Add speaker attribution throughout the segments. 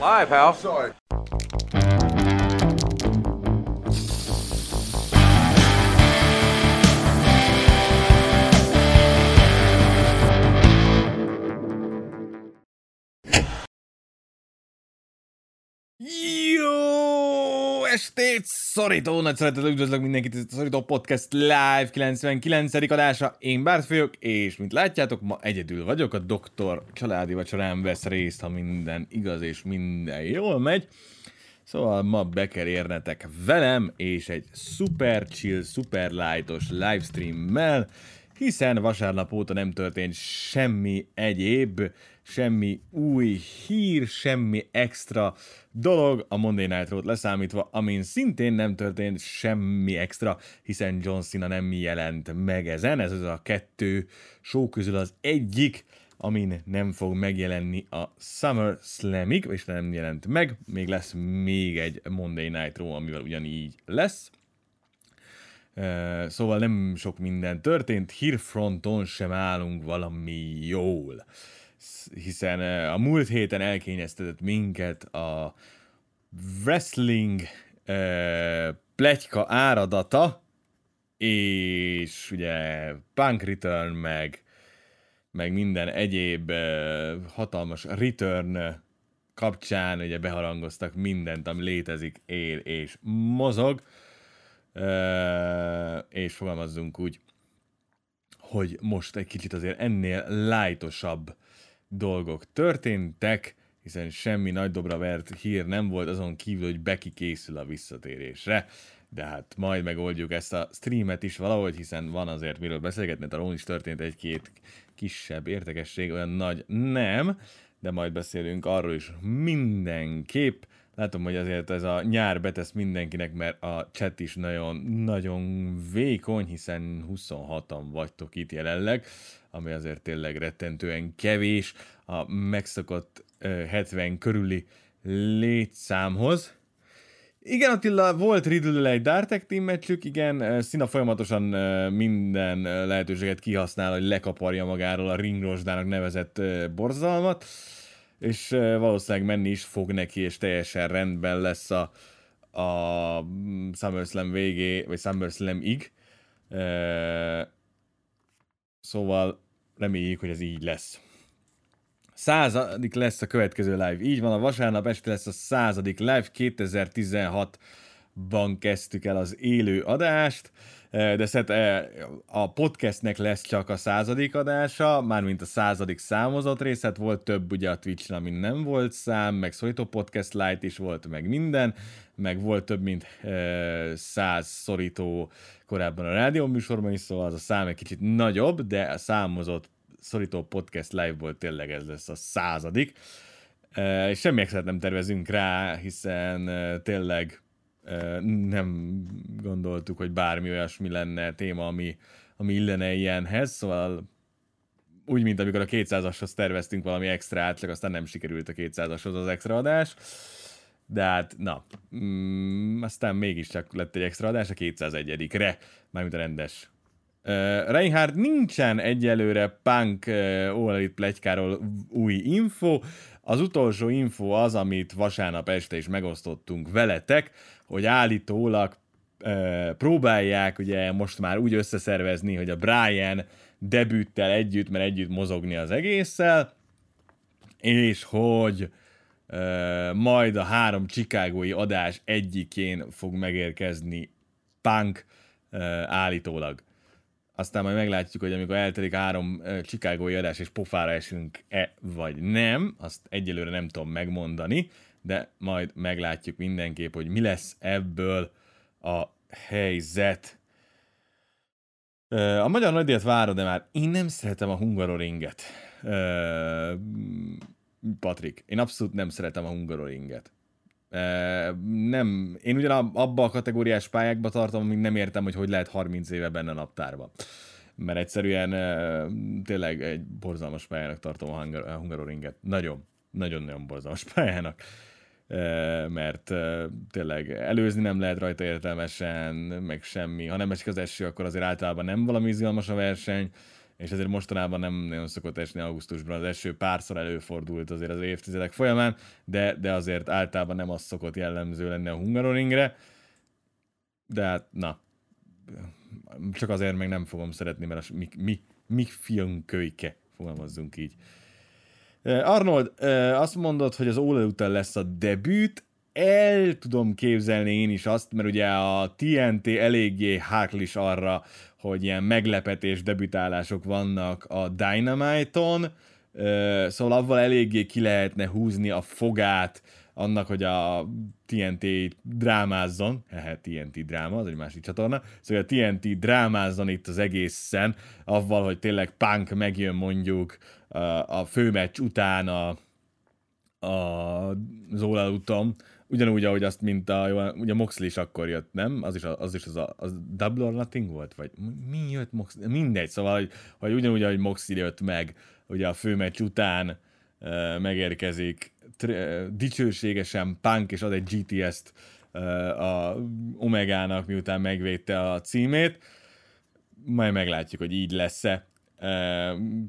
Speaker 1: Live, pal.
Speaker 2: Sorry.
Speaker 3: Estét! Szorító, nagy szeretettel üdvözlök mindenkit, ez a Szorító Podcast Live 99. adása. Én Bárt vagyok, és mint látjátok, ma egyedül vagyok, a doktor családi vacsorán vesz részt, ha minden igaz és minden jól megy. Szóval ma be kell érnetek velem, és egy super chill, super lightos livestreammel, hiszen vasárnap óta nem történt semmi egyéb, semmi új hír, semmi extra dolog a Monday Night Raw-t leszámítva, amin szintén nem történt semmi extra, hiszen John Cena nem jelent meg ezen, ez az a kettő show közül az egyik, amin nem fog megjelenni a Summer Slamig, és nem jelent meg, még lesz még egy Monday Night Raw, amivel ugyanígy lesz. Szóval nem sok minden történt, hírfronton sem állunk valami jól. Hiszen uh, a múlt héten elkényeztetett minket a wrestling uh, pletyka áradata, és ugye Punk Return, meg, meg minden egyéb uh, hatalmas return kapcsán ugye beharangoztak mindent, ami létezik, él és mozog. Uh, és fogalmazzunk úgy, hogy most egy kicsit azért ennél lájtosabb dolgok történtek, hiszen semmi nagy dobra vert hír nem volt azon kívül, hogy Becky készül a visszatérésre, de hát majd megoldjuk ezt a streamet is valahogy, hiszen van azért miről beszélgetni, a is történt egy-két kisebb értekesség, olyan nagy nem, de majd beszélünk arról is mindenképp, Látom, hogy azért ez a nyár betesz mindenkinek, mert a chat is nagyon, nagyon vékony, hiszen 26-an vagytok itt jelenleg, ami azért tényleg rettentően kevés a megszokott 70 körüli létszámhoz. Igen, Attila, volt riddle egy Dartek Team meccsük, igen, Szina folyamatosan minden lehetőséget kihasznál, hogy lekaparja magáról a ringrosdának nevezett borzalmat és valószínűleg menni is fog neki, és teljesen rendben lesz a, a SummerSlam végé, vagy SummerSlam-ig. Szóval reméljük, hogy ez így lesz. Századik lesz a következő live. Így van, a vasárnap este lesz a századik live. 2016-ban kezdtük el az élő adást de szert, a podcastnek lesz csak a századik adása, mármint a századik számozott rész, hát volt több ugye a twitch ami nem volt szám, meg szorító podcast light is volt, meg minden, meg volt több mint száz szorító korábban a rádió műsorban is, szóval az a szám egy kicsit nagyobb, de a számozott szorító podcast live-ból tényleg ez lesz a századik. És semmi nem tervezünk rá, hiszen tényleg nem gondoltuk, hogy bármi olyasmi lenne téma, ami, ami illene ilyenhez, szóval úgy, mint amikor a 200-ashoz terveztünk valami extra csak aztán nem sikerült a 200-ashoz az extra adás. De hát, na, mm, aztán mégiscsak lett egy extra adás a 201-re, mármint a rendes. Uh, Reinhardt nincsen egyelőre Punk uh, All plegykáról új info. Az utolsó info az, amit vasárnap este is megosztottunk veletek, hogy állítólag e, próbálják ugye most már úgy összeszervezni, hogy a Brian debüttel együtt, mert együtt mozogni az egésszel, és hogy e, majd a három chicagói adás egyikén fog megérkezni Punk e, állítólag. Aztán majd meglátjuk, hogy amikor eltelik három chicagói adás, és pofára esünk-e, vagy nem, azt egyelőre nem tudom megmondani, de majd meglátjuk mindenképp, hogy mi lesz ebből a helyzet. A magyar nagydíjat várod, de már én nem szeretem a hungaroringet. Patrik, én abszolút nem szeretem a hungaroringet. Nem, én ugyan abba a kategóriás pályákba tartom, amíg nem értem, hogy hogy lehet 30 éve benne a naptárba. Mert egyszerűen tényleg egy borzalmas pályának tartom a hungaroringet. Nagyon, nagyon-nagyon borzalmas pályának mert tényleg előzni nem lehet rajta értelmesen, meg semmi. Ha nem esik az eső, akkor azért általában nem valami izgalmas a verseny, és ezért mostanában nem nagyon szokott esni augusztusban, az eső párszor előfordult azért az évtizedek folyamán, de, de azért általában nem az szokott jellemző lenni a Hungaroringre, de hát na, csak azért meg nem fogom szeretni, mert a mi, mi, mi filmkölyke, fogalmazzunk így. Arnold, azt mondod, hogy az Ole után lesz a debüt, el tudom képzelni én is azt, mert ugye a TNT eléggé háklis arra, hogy ilyen meglepetés debütálások vannak a Dynamite-on, szóval avval eléggé ki lehetne húzni a fogát annak, hogy a TNT drámázzon, hehe, TNT dráma, az egy másik csatorna, szóval a TNT drámázzon itt az egészen, avval, hogy tényleg Punk megjön mondjuk a főmeccs után a, a utam, ugyanúgy, ahogy azt, mint a, ugye Moxley is akkor jött, nem? Az is, az, is az, a, az Double or Nothing volt? Vagy mi jött Moxley? Mindegy, szóval, hogy, hogy ugyanúgy, ahogy Moxley jött meg, ugye a főmeccs után uh, megérkezik uh, dicsőségesen Punk, és ad egy GTS-t uh, a Omegának, miután megvédte a címét. Majd meglátjuk, hogy így lesz-e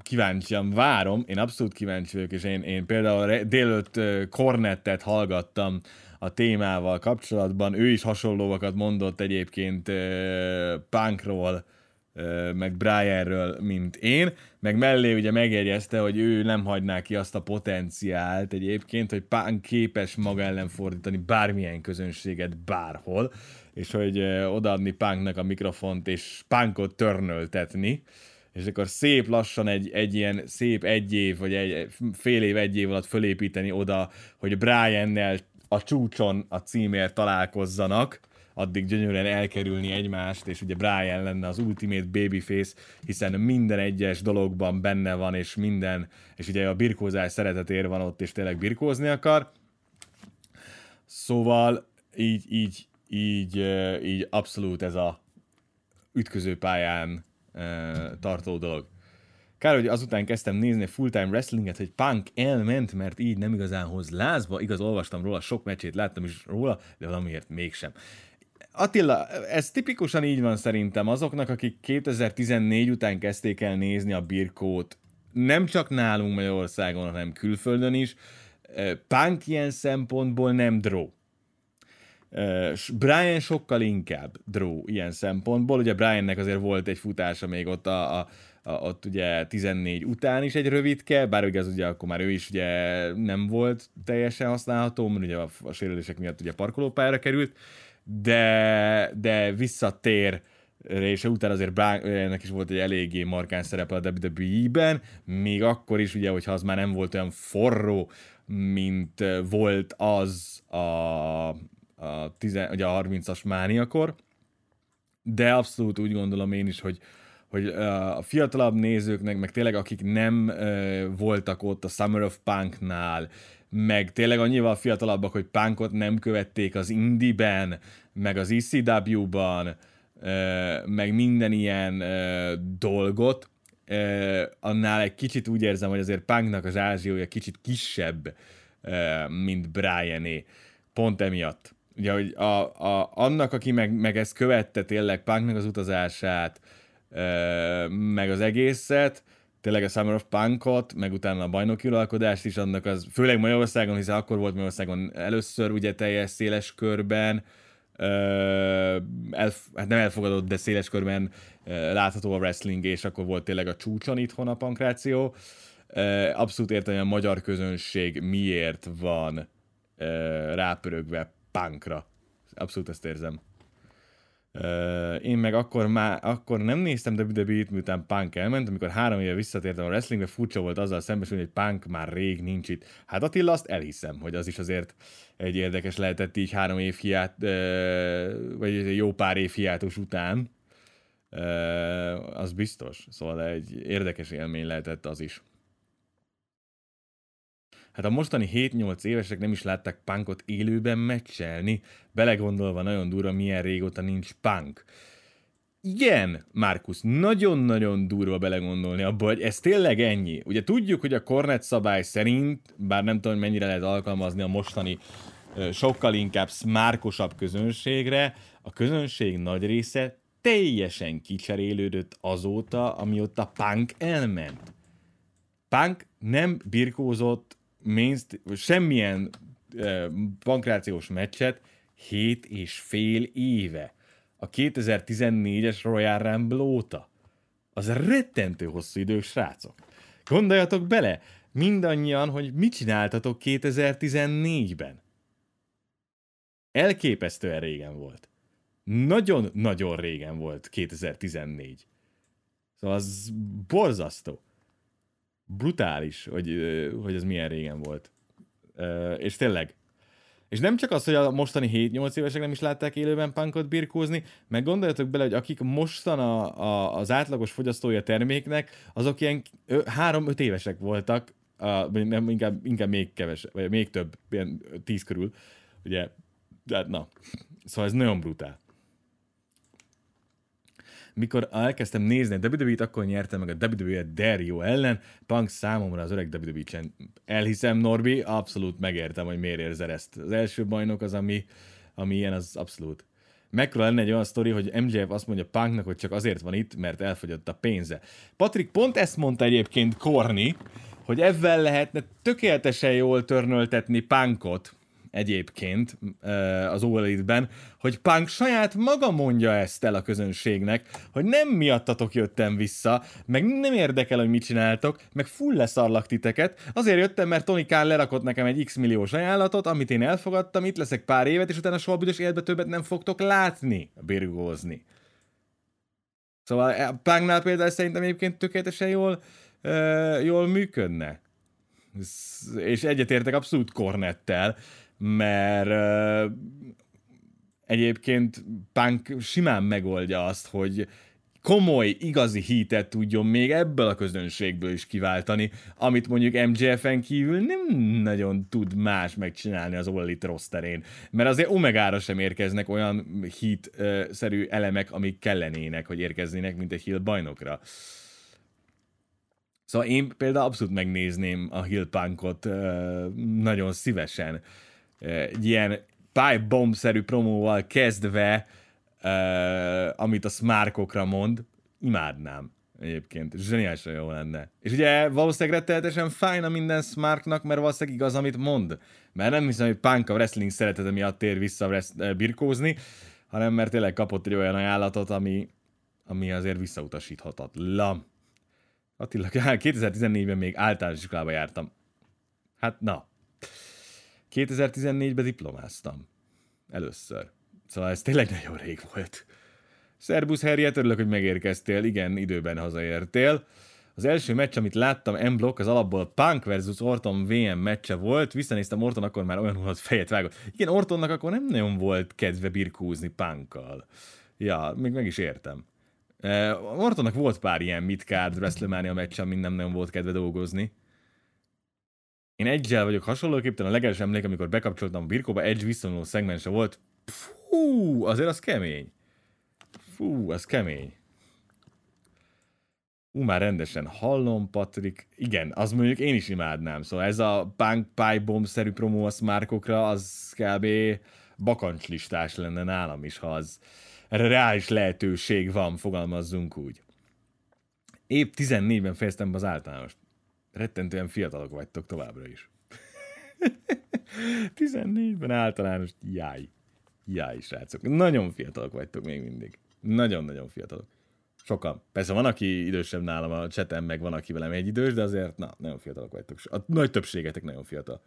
Speaker 3: kíváncsian várom, én abszolút kíváncsi vagyok, és én, én például délőtt Cornettet hallgattam a témával kapcsolatban, ő is hasonlóakat mondott egyébként Punkról, meg Brianről, mint én, meg mellé ugye megjegyezte, hogy ő nem hagyná ki azt a potenciált egyébként, hogy Punk képes maga ellen fordítani bármilyen közönséget bárhol, és hogy odaadni Punknak a mikrofont, és Punkot törnöltetni, és akkor szép lassan egy, egy ilyen szép egy év, vagy egy fél év, egy év alatt fölépíteni oda, hogy Brian-nel a csúcson a címért találkozzanak, addig gyönyörűen elkerülni egymást, és ugye Brian lenne az ultimate babyface, hiszen minden egyes dologban benne van, és minden, és ugye a birkózás szeretetér van ott, és tényleg birkózni akar. Szóval így, így, így, így abszolút ez a ütközőpályán tartó dolog. Kár, hogy azután kezdtem nézni full-time wrestlinget, hogy Punk elment, mert így nem igazán hoz lázba. Igaz, olvastam róla, sok meccsét láttam is róla, de valamiért mégsem. Attila, ez tipikusan így van szerintem azoknak, akik 2014 után kezdték el nézni a birkót, nem csak nálunk Magyarországon, hanem külföldön is. Punk ilyen szempontból nem draw. Brian sokkal inkább draw ilyen szempontból. Ugye Briannek azért volt egy futása még ott a, a a, ott ugye 14 után is egy rövidke, bár ugye az ugye akkor már ő is ugye nem volt teljesen használható, mert ugye a, a sérülések miatt ugye parkolópályára került, de, de visszatér és utána azért Briannek is volt egy eléggé markáns szerepe a WWE-ben, még akkor is ugye, hogyha az már nem volt olyan forró, mint volt az a, a, tizen, ugye a 30-as mániakor, de abszolút úgy gondolom én is, hogy, hogy a fiatalabb nézőknek, meg tényleg akik nem voltak ott a Summer of Punknál, meg tényleg annyival fiatalabbak, hogy punkot nem követték az indie-ben, meg az ECW-ban, meg minden ilyen dolgot, annál egy kicsit úgy érzem, hogy azért punknak az ázsiója kicsit kisebb, mint Briané. Pont emiatt. Ugye, hogy a, a, annak, aki meg, meg ezt követte tényleg punknak az utazását, meg az egészet, tényleg a Summer of Punkot, meg utána a bajnoki uralkodást is, annak az, főleg Magyarországon, hiszen akkor volt Magyarországon először ugye teljes széles körben, el, hát nem elfogadott, de széles körben látható a wrestling, és akkor volt tényleg a csúcson itthon a pankráció. Abszolút értem, hogy a magyar közönség miért van rápörögve punkra. Abszolút ezt érzem. Én meg akkor már akkor nem néztem WWE-t, miután Punk elment, amikor három éve visszatértem a wrestlingbe, furcsa volt azzal szembesülni, hogy Punk már rég nincs itt. Hát Attila, azt elhiszem, hogy az is azért egy érdekes lehetett így három év hiát, vagy jó pár év hiátus után. Az biztos. Szóval egy érdekes élmény lehetett az is. Hát a mostani 7-8 évesek nem is látták punkot élőben meccselni, belegondolva nagyon durva, milyen régóta nincs punk. Igen, Markus, nagyon-nagyon durva belegondolni abba, hogy ez tényleg ennyi. Ugye tudjuk, hogy a Cornet szabály szerint, bár nem tudom, mennyire lehet alkalmazni a mostani sokkal inkább smárkosabb közönségre, a közönség nagy része teljesen kicserélődött azóta, amióta Punk elment. Punk nem birkózott mainst- semmilyen uh, pankrációs meccset 7 és fél éve. A 2014-es Royal Rumble óta. Az rettentő hosszú idő, srácok. Gondoljatok bele, mindannyian, hogy mit csináltatok 2014-ben. Elképesztően régen volt. Nagyon-nagyon régen volt 2014. Szóval az borzasztó. Brutális, hogy, hogy ez milyen régen volt. És tényleg, és nem csak az, hogy a mostani 7-8 évesek nem is látták élőben punkot birkózni, meg gondoljatok bele, hogy akik mostan a, a, az átlagos fogyasztója terméknek, azok ilyen 3-5 évesek voltak, a, nem, inkább, inkább még keves, vagy még több, ilyen 10 körül, ugye, hát na, szóval ez nagyon brutál mikor elkezdtem nézni a WWE-t, akkor nyertem meg a WWE Dario ellen. Punk számomra az öreg WWE elhiszem, Norbi, abszolút megértem, hogy miért érzel ezt. Az első bajnok az, ami, ami ilyen, az abszolút. Mekkora lenne egy olyan sztori, hogy MJF azt mondja Punknak, hogy csak azért van itt, mert elfogyott a pénze. Patrik pont ezt mondta egyébként Korni, hogy ezzel lehetne tökéletesen jól törnöltetni Punkot, egyébként az OLED-ben, hogy Punk saját maga mondja ezt el a közönségnek, hogy nem miattatok jöttem vissza, meg nem érdekel, hogy mit csináltok, meg full leszarlak titeket, azért jöttem, mert Tony Khan lerakott nekem egy x milliós ajánlatot, amit én elfogadtam, itt leszek pár évet, és utána soha büdös életbe többet nem fogtok látni, birgózni. Szóval e, Punknál például szerintem egyébként tökéletesen jól, jól működne. És egyetértek abszolút Kornettel, mert egyébként Punk simán megoldja azt, hogy komoly, igazi hitet tudjon még ebből a közönségből is kiváltani, amit mondjuk MJF-en kívül nem nagyon tud más megcsinálni az All Elite rosterén. Mert azért Omegára sem érkeznek olyan hit-szerű elemek, amik kellenének, hogy érkeznének, mint egy Hill bajnokra. Szóval én például abszolút megnézném a Hill Punkot nagyon szívesen egy ilyen pipe bomb-szerű promóval kezdve, amit a smárkokra mond, imádnám egyébként. Zseniálisan jó lenne. És ugye valószínűleg rettenetesen fájna minden Smarknak, mert valószínűleg igaz, amit mond. Mert nem hiszem, hogy Punk a wrestling szeretete miatt tér vissza birkózni, hanem mert tényleg kapott egy olyan ajánlatot, ami, ami azért visszautasíthatatlan. Attila, 2014-ben még általános iskolába jártam. Hát na, 2014-ben diplomáztam. Először. Szóval ez tényleg nagyon rég volt. Szerbusz Harriet, örülök, hogy megérkeztél. Igen, időben hazaértél. Az első meccs, amit láttam, M-block, az alapból Punk versus Orton VM meccse volt. Visszanéztem, Orton akkor már olyan hogy fejet vágott. Igen, Ortonnak akkor nem nagyon volt kedve birkúzni Punkkal. Ja, még meg is értem. Uh, Ortonnak volt pár ilyen midcard WrestleMania meccs, amin nem nagyon volt kedve dolgozni. Én egyel vagyok hasonlóképpen, a legelső emlék, amikor bekapcsoltam a birkóba, egy visszavonuló szegmense volt. Fú, azért az kemény. Fú, az kemény. Ú, már rendesen hallom, Patrik. Igen, az mondjuk én is imádnám. Szóval ez a Punk Pie Bomb-szerű promó a smárkokra, az kb. bakancslistás lenne nálam is, ha az erre reális lehetőség van, fogalmazzunk úgy. Épp 14-ben fejeztem be az általánost rettentően fiatalok vagytok továbbra is. 14-ben általános, jáj. Jáj, srácok. Nagyon fiatalok vagytok még mindig. Nagyon-nagyon fiatalok. Sokan. Persze van, aki idősebb nálam a csetem, meg van, aki velem egy idős, de azért, na, nagyon fiatalok vagytok. A nagy többségetek nagyon fiatal.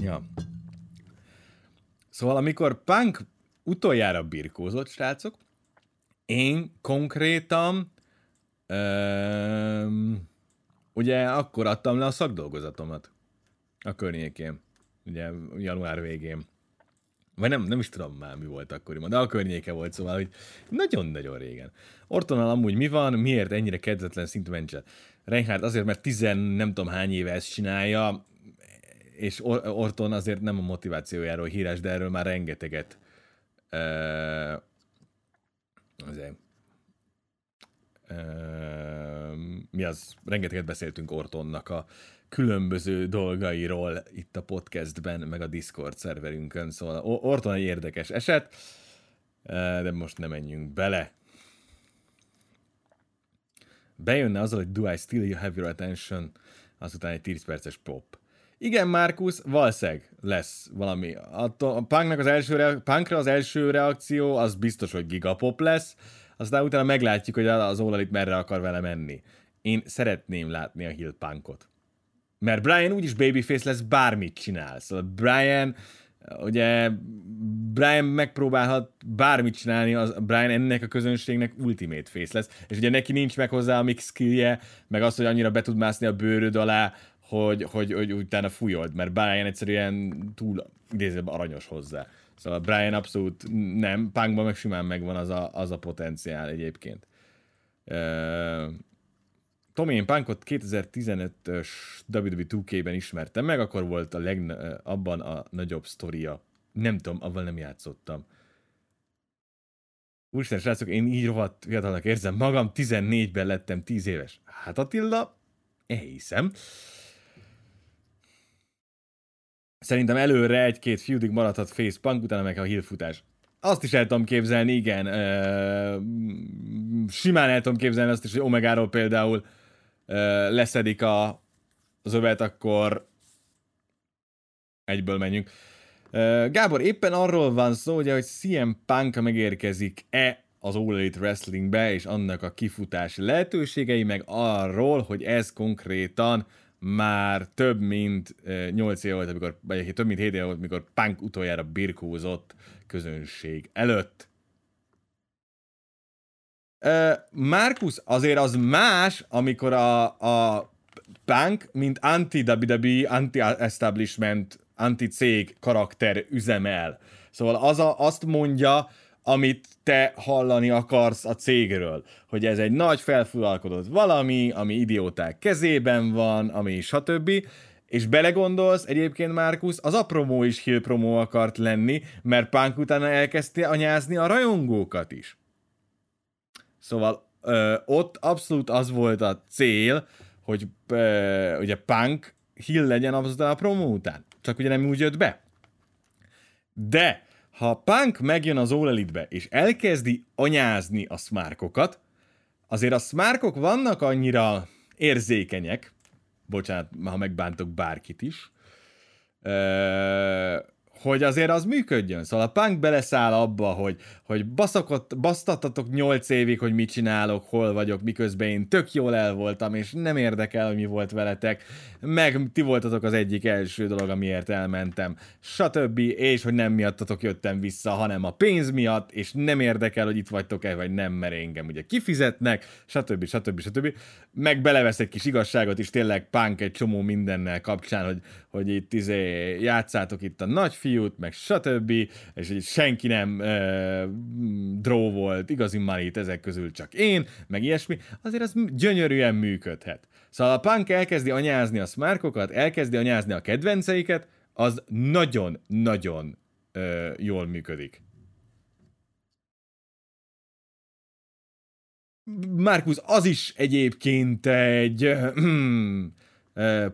Speaker 3: Ja. Szóval amikor Punk utoljára birkózott, srácok, én konkrétan um, ugye akkor adtam le a szakdolgozatomat a környékén, ugye január végén. Vagy nem, nem is tudom már mi volt akkoriban, de a környéke volt, szóval, hogy nagyon-nagyon régen. Ortonnal amúgy mi van, miért ennyire kedvetlen szintű mencse? Reinhardt azért, mert tizen nem tudom hány éve ezt csinálja, és Or- Orton azért nem a motivációjáról híres, de erről már rengeteget azért, mi az, rengeteget beszéltünk Ortonnak a különböző dolgairól itt a podcastben, meg a Discord szerverünkön, szóval Orton egy érdekes eset, de most nem menjünk bele. Bejönne azzal, hogy do I still have your attention, azután egy 10 perces pop. Igen, Markus, valószínűleg lesz valami. A, a punknak az első, re- punkra az első reakció, az biztos, hogy gigapop lesz, aztán utána meglátjuk, hogy az Olalit merre akar vele menni. Én szeretném látni a Hill punkot. Mert Brian úgyis babyface lesz, bármit csinál. Szóval Brian, ugye Brian megpróbálhat bármit csinálni, az Brian ennek a közönségnek ultimate face lesz, és ugye neki nincs meg hozzá a mix skillje, meg az, hogy annyira be tud mászni a bőröd alá, hogy, hogy, hogy utána fújold, mert Brian egyszerűen túl idézőben aranyos hozzá. Szóval Brian abszolút nem, Punkban meg simán megvan az a, az a potenciál egyébként. Uh, Tommy én Punkot 2015-ös WWE 2K-ben ismertem meg, akkor volt a leg, abban a nagyobb sztoria. Nem tudom, avval nem játszottam. Úristen, srácok, én így rohadt fiatalnak érzem magam, 14-ben lettem 10 éves. Hát Attila, elhiszem. Szerintem előre egy-két fiúdig maradhat facepunk, utána meg a hillfutás. Azt is el tudom képzelni, igen. Uh, simán el tudom képzelni azt is, hogy Omegáról például uh, leszedik a, az övet, akkor egyből menjünk. Uh, Gábor, éppen arról van szó, ugye, hogy CM Punk megérkezik-e az All Elite Wrestlingbe, és annak a kifutás lehetőségei, meg arról, hogy ez konkrétan már több mint 8 év volt, amikor, vagy több mint 7 év volt, amikor Punk utoljára birkózott közönség előtt. Markus, azért az más, amikor a, a Punk, mint anti-WWE, anti-establishment, anti-cég karakter üzemel. Szóval az a, azt mondja, amit te hallani akarsz a cégről. Hogy ez egy nagy felfulalkodott valami, ami idióták kezében van, ami stb. És belegondolsz, egyébként Márkusz, az a promó is hill promó akart lenni, mert Punk utána elkezdte anyázni a rajongókat is. Szóval ö, ott abszolút az volt a cél, hogy ö, ugye Punk hill legyen abszolút a promó után. Csak ugye nem úgy jött be. De ha Punk megjön az All Elite-be, és elkezdi anyázni a smárkokat, azért a smárkok vannak annyira érzékenyek, bocsánat, ha megbántok bárkit is, hogy azért az működjön. Szóval a punk beleszáll abba, hogy, hogy baszakot, basztattatok nyolc évig, hogy mit csinálok, hol vagyok, miközben én tök jól el voltam, és nem érdekel, hogy mi volt veletek, meg ti voltatok az egyik első dolog, amiért elmentem, stb. És hogy nem miattatok jöttem vissza, hanem a pénz miatt, és nem érdekel, hogy itt vagytok-e, vagy nem, mert engem ugye kifizetnek, stb. stb. stb. Meg belevesz egy kis igazságot is, tényleg punk egy csomó mindennel kapcsán, hogy, hogy itt izé, játszátok itt a nagy fiút, meg stb. És hogy senki nem uh, draw volt, igazi money ezek közül csak én, meg ilyesmi, azért az gyönyörűen működhet. Szóval a punk elkezdi anyázni a smárkokat, elkezdi anyázni a kedvenceiket, az nagyon-nagyon uh, jól működik. Markus, az is egyébként egy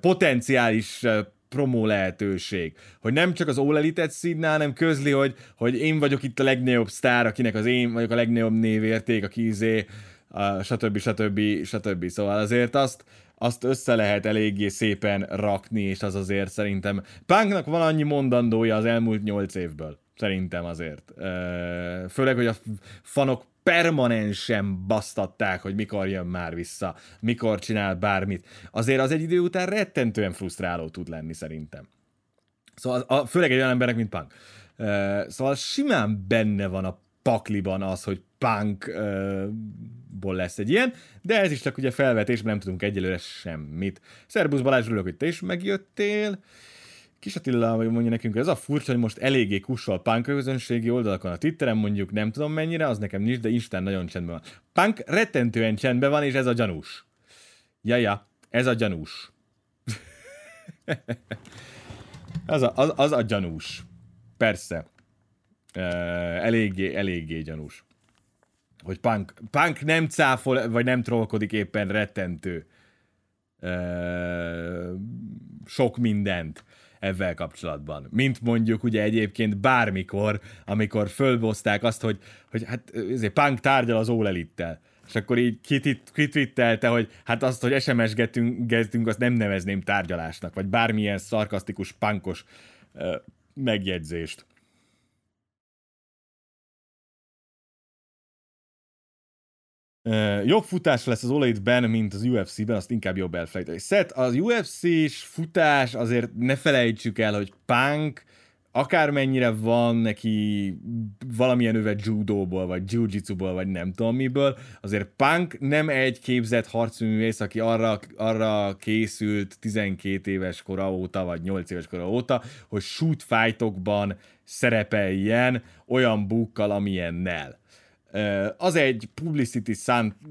Speaker 3: potenciális promó lehetőség. Hogy nem csak az All Elite-et szídná, hanem közli, hogy, hogy én vagyok itt a legnagyobb sztár, akinek az én vagyok a legnagyobb névérték, aki izé, uh, stb. stb. stb. Szóval azért azt, azt össze lehet eléggé szépen rakni, és az azért szerintem Punknak van annyi mondandója az elmúlt nyolc évből. Szerintem azért. Főleg, hogy a fanok permanensen basztatták, hogy mikor jön már vissza, mikor csinál bármit. Azért az egy idő után rettentően frusztráló tud lenni szerintem. Szóval a, főleg egy olyan embernek, mint Punk. Szóval simán benne van a pakliban az, hogy Punkból lesz egy ilyen, de ez is csak ugye felvetés, nem tudunk egyelőre semmit. Szerbusz Balázs, örülök, hogy te is megjöttél. Uh, Kis Attila mondja nekünk, hogy ez a furcsa, hogy most eléggé kussal punk közönségi oldalakon a Twitteren mondjuk nem tudom mennyire, az nekem nincs, de Isten nagyon csendben van. Punk rettentően csendben van, és ez a gyanús. Ja, ja, ez a gyanús. az, a, az, az a gyanús. Persze. Uh, eléggé, eléggé gyanús. Hogy punk, punk nem cáfol, vagy nem trollkodik éppen rettentő ö, sok mindent ezzel kapcsolatban. Mint mondjuk ugye egyébként bármikor, amikor fölbozták azt, hogy, hogy hát ezért Punk tárgyal az All Elite-tel. És akkor így kitwittelte, hogy hát azt, hogy SMS-getünk, azt nem nevezném tárgyalásnak, vagy bármilyen szarkasztikus, pankos megjegyzést. Uh, jobb futás lesz az Olay-ben, mint az UFC-ben, azt inkább jobb elfelejteni. Szet, az UFC-s futás azért ne felejtsük el, hogy Punk akármennyire van neki valamilyen öve judóból, vagy jiu-jitsuból, vagy nem tudom miből, azért Punk nem egy képzett harcművész, aki arra, arra készült 12 éves kora óta, vagy 8 éves kora óta, hogy shoot fightokban szerepeljen olyan bukkal, amilyennel. Az egy publicity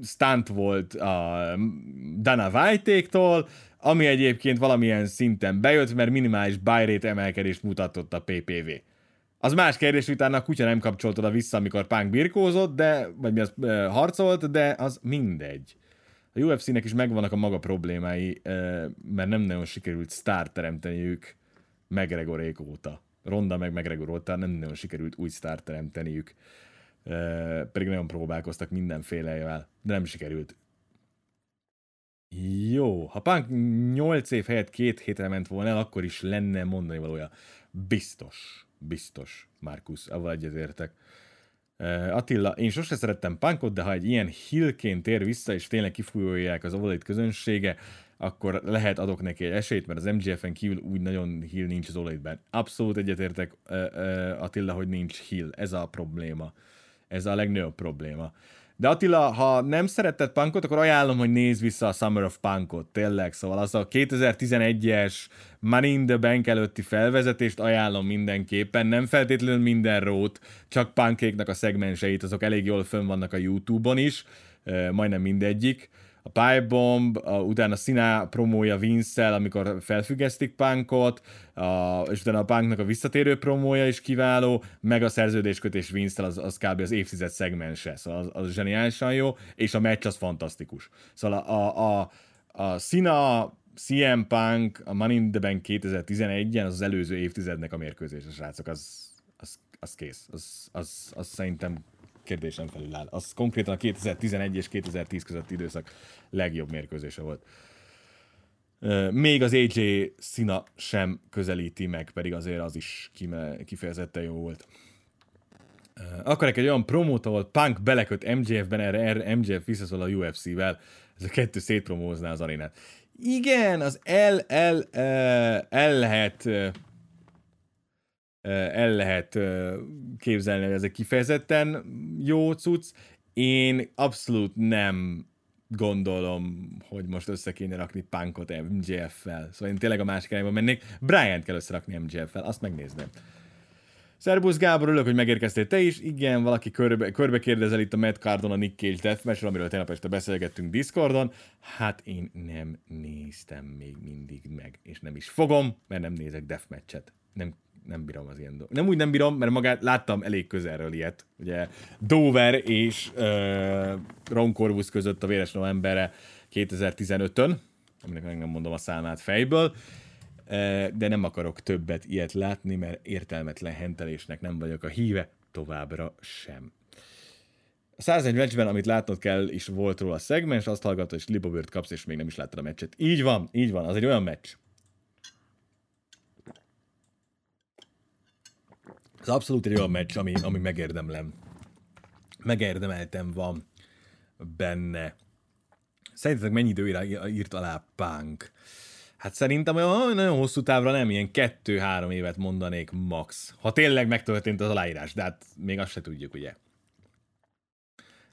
Speaker 3: stunt volt a Dana White-éktól, ami egyébként valamilyen szinten bejött, mert minimális buy rate emelkedést mutatott a PPV. Az más kérdés, hogy utána a kutya nem kapcsolt oda vissza, amikor Punk birkózott, de, vagy mi az, e, harcolt, de az mindegy. A UFC-nek is megvannak a maga problémái, e, mert nem nagyon sikerült sztárt teremteniük McGregorék óta. Ronda meg McGregor óta nem nagyon sikerült új sztárt teremteniük. Pedig nagyon próbálkoztak mindenfélevel, de nem sikerült. Jó, ha Punk 8 év helyett két hétre ment volna el, akkor is lenne mondani valója. Biztos, biztos, Markus, avval egyetértek. Attila, én sose szerettem Punkot, de ha egy ilyen hillként tér vissza, és tényleg kifújolják az Ovalite közönsége, akkor lehet adok neki egy esélyt, mert az MGF-en kívül úgy nagyon hill nincs az Ovalite-ben. Abszolút egyetértek, Attila, hogy nincs hill. Ez a probléma. Ez a legnagyobb probléma. De Attila, ha nem szeretted punkot, akkor ajánlom, hogy nézz vissza a Summer of Punkot, tényleg. Szóval az a 2011-es Money in the Bank előtti felvezetést ajánlom mindenképpen. Nem feltétlenül minden rót, csak punkéknak a szegmenseit, azok elég jól fönn vannak a YouTube-on is, majdnem mindegyik a Pipe Bomb, a, utána Sina promója vince amikor felfüggesztik Punkot, a, és utána a Punknak a visszatérő promója is kiváló, meg a szerződéskötés vince az, az kb. az évtized szegmense, szóval az, az zseniálisan jó, és a meccs az fantasztikus. Szóval a, a, a, a Sina CM Punk, a Money in the Bank 2011-en, az az előző évtizednek a mérkőzés, a srácok, az, az, az kész. Az, az, az szerintem kérdésen felül áll. Az konkrétan a 2011 és 2010 közötti időszak legjobb mérkőzése volt. Még az AJ szina sem közelíti meg, pedig azért az is kifejezetten jó volt. Akarok egy olyan promót, ahol Punk beleköt MJF-ben, erre, erre MJF visszaszól a UFC-vel, ez a kettő szétpromózná az arénát. Igen, az el, el, el lehet el lehet képzelni, hogy ez egy kifejezetten jó cucc. Én abszolút nem gondolom, hogy most össze kéne rakni punkot MJF-fel. Szóval én tényleg a másik irányba mennék. Brian-t kell összerakni MJF-fel, azt megnézném. Szerbusz Gábor, örülök, hogy megérkeztél te is. Igen, valaki körbe, körbe kérdezel itt a Matt Cardon a Nick Cage deathmatch amiről tegnap este beszélgettünk Discordon. Hát én nem néztem még mindig meg, és nem is fogom, mert nem nézek deathmatchet. Nem nem bírom az ilyen dolgot. Nem úgy nem bírom, mert magát láttam elég közelről ilyet. Ugye Dover és uh, Ron Corvus között a Véres Novemberre 2015-ön, aminek meg nem mondom a számát fejből, de nem akarok többet ilyet látni, mert értelmetlen hentelésnek nem vagyok a híve, továbbra sem. A 101 meccsben, amit látnod kell, is volt róla szegmens, azt hallgatod, és libobört kapsz, és még nem is láttad a meccset. Így van, így van, az egy olyan meccs, Ez abszolút egy olyan meccs, ami, ami megérdemlem. Megérdemeltem van benne. Szerintetek mennyi időre írt alá Punk? Hát szerintem olyan nagyon hosszú távra nem, ilyen kettő-három évet mondanék max. Ha tényleg megtörtént az aláírás, de hát még azt se tudjuk, ugye.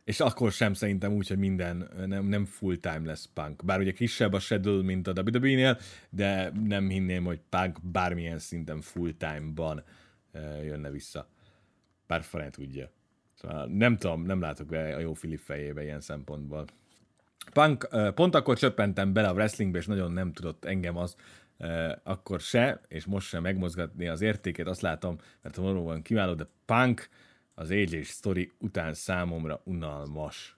Speaker 3: És akkor sem szerintem úgy, hogy minden nem, nem full time lesz Punk. Bár ugye kisebb a schedule, mint a WWE-nél, de nem hinném, hogy Punk bármilyen szinten full time-ban jönne vissza. Bár fene tudja. Szóval nem tudom, nem látok be a jó Filip fejébe ilyen szempontból. Punk, pont akkor csöppentem bele a wrestlingbe, és nagyon nem tudott engem az, akkor se, és most sem megmozgatni az értéket, azt látom, mert valóban kiváló, de Punk az AJ story után számomra unalmas.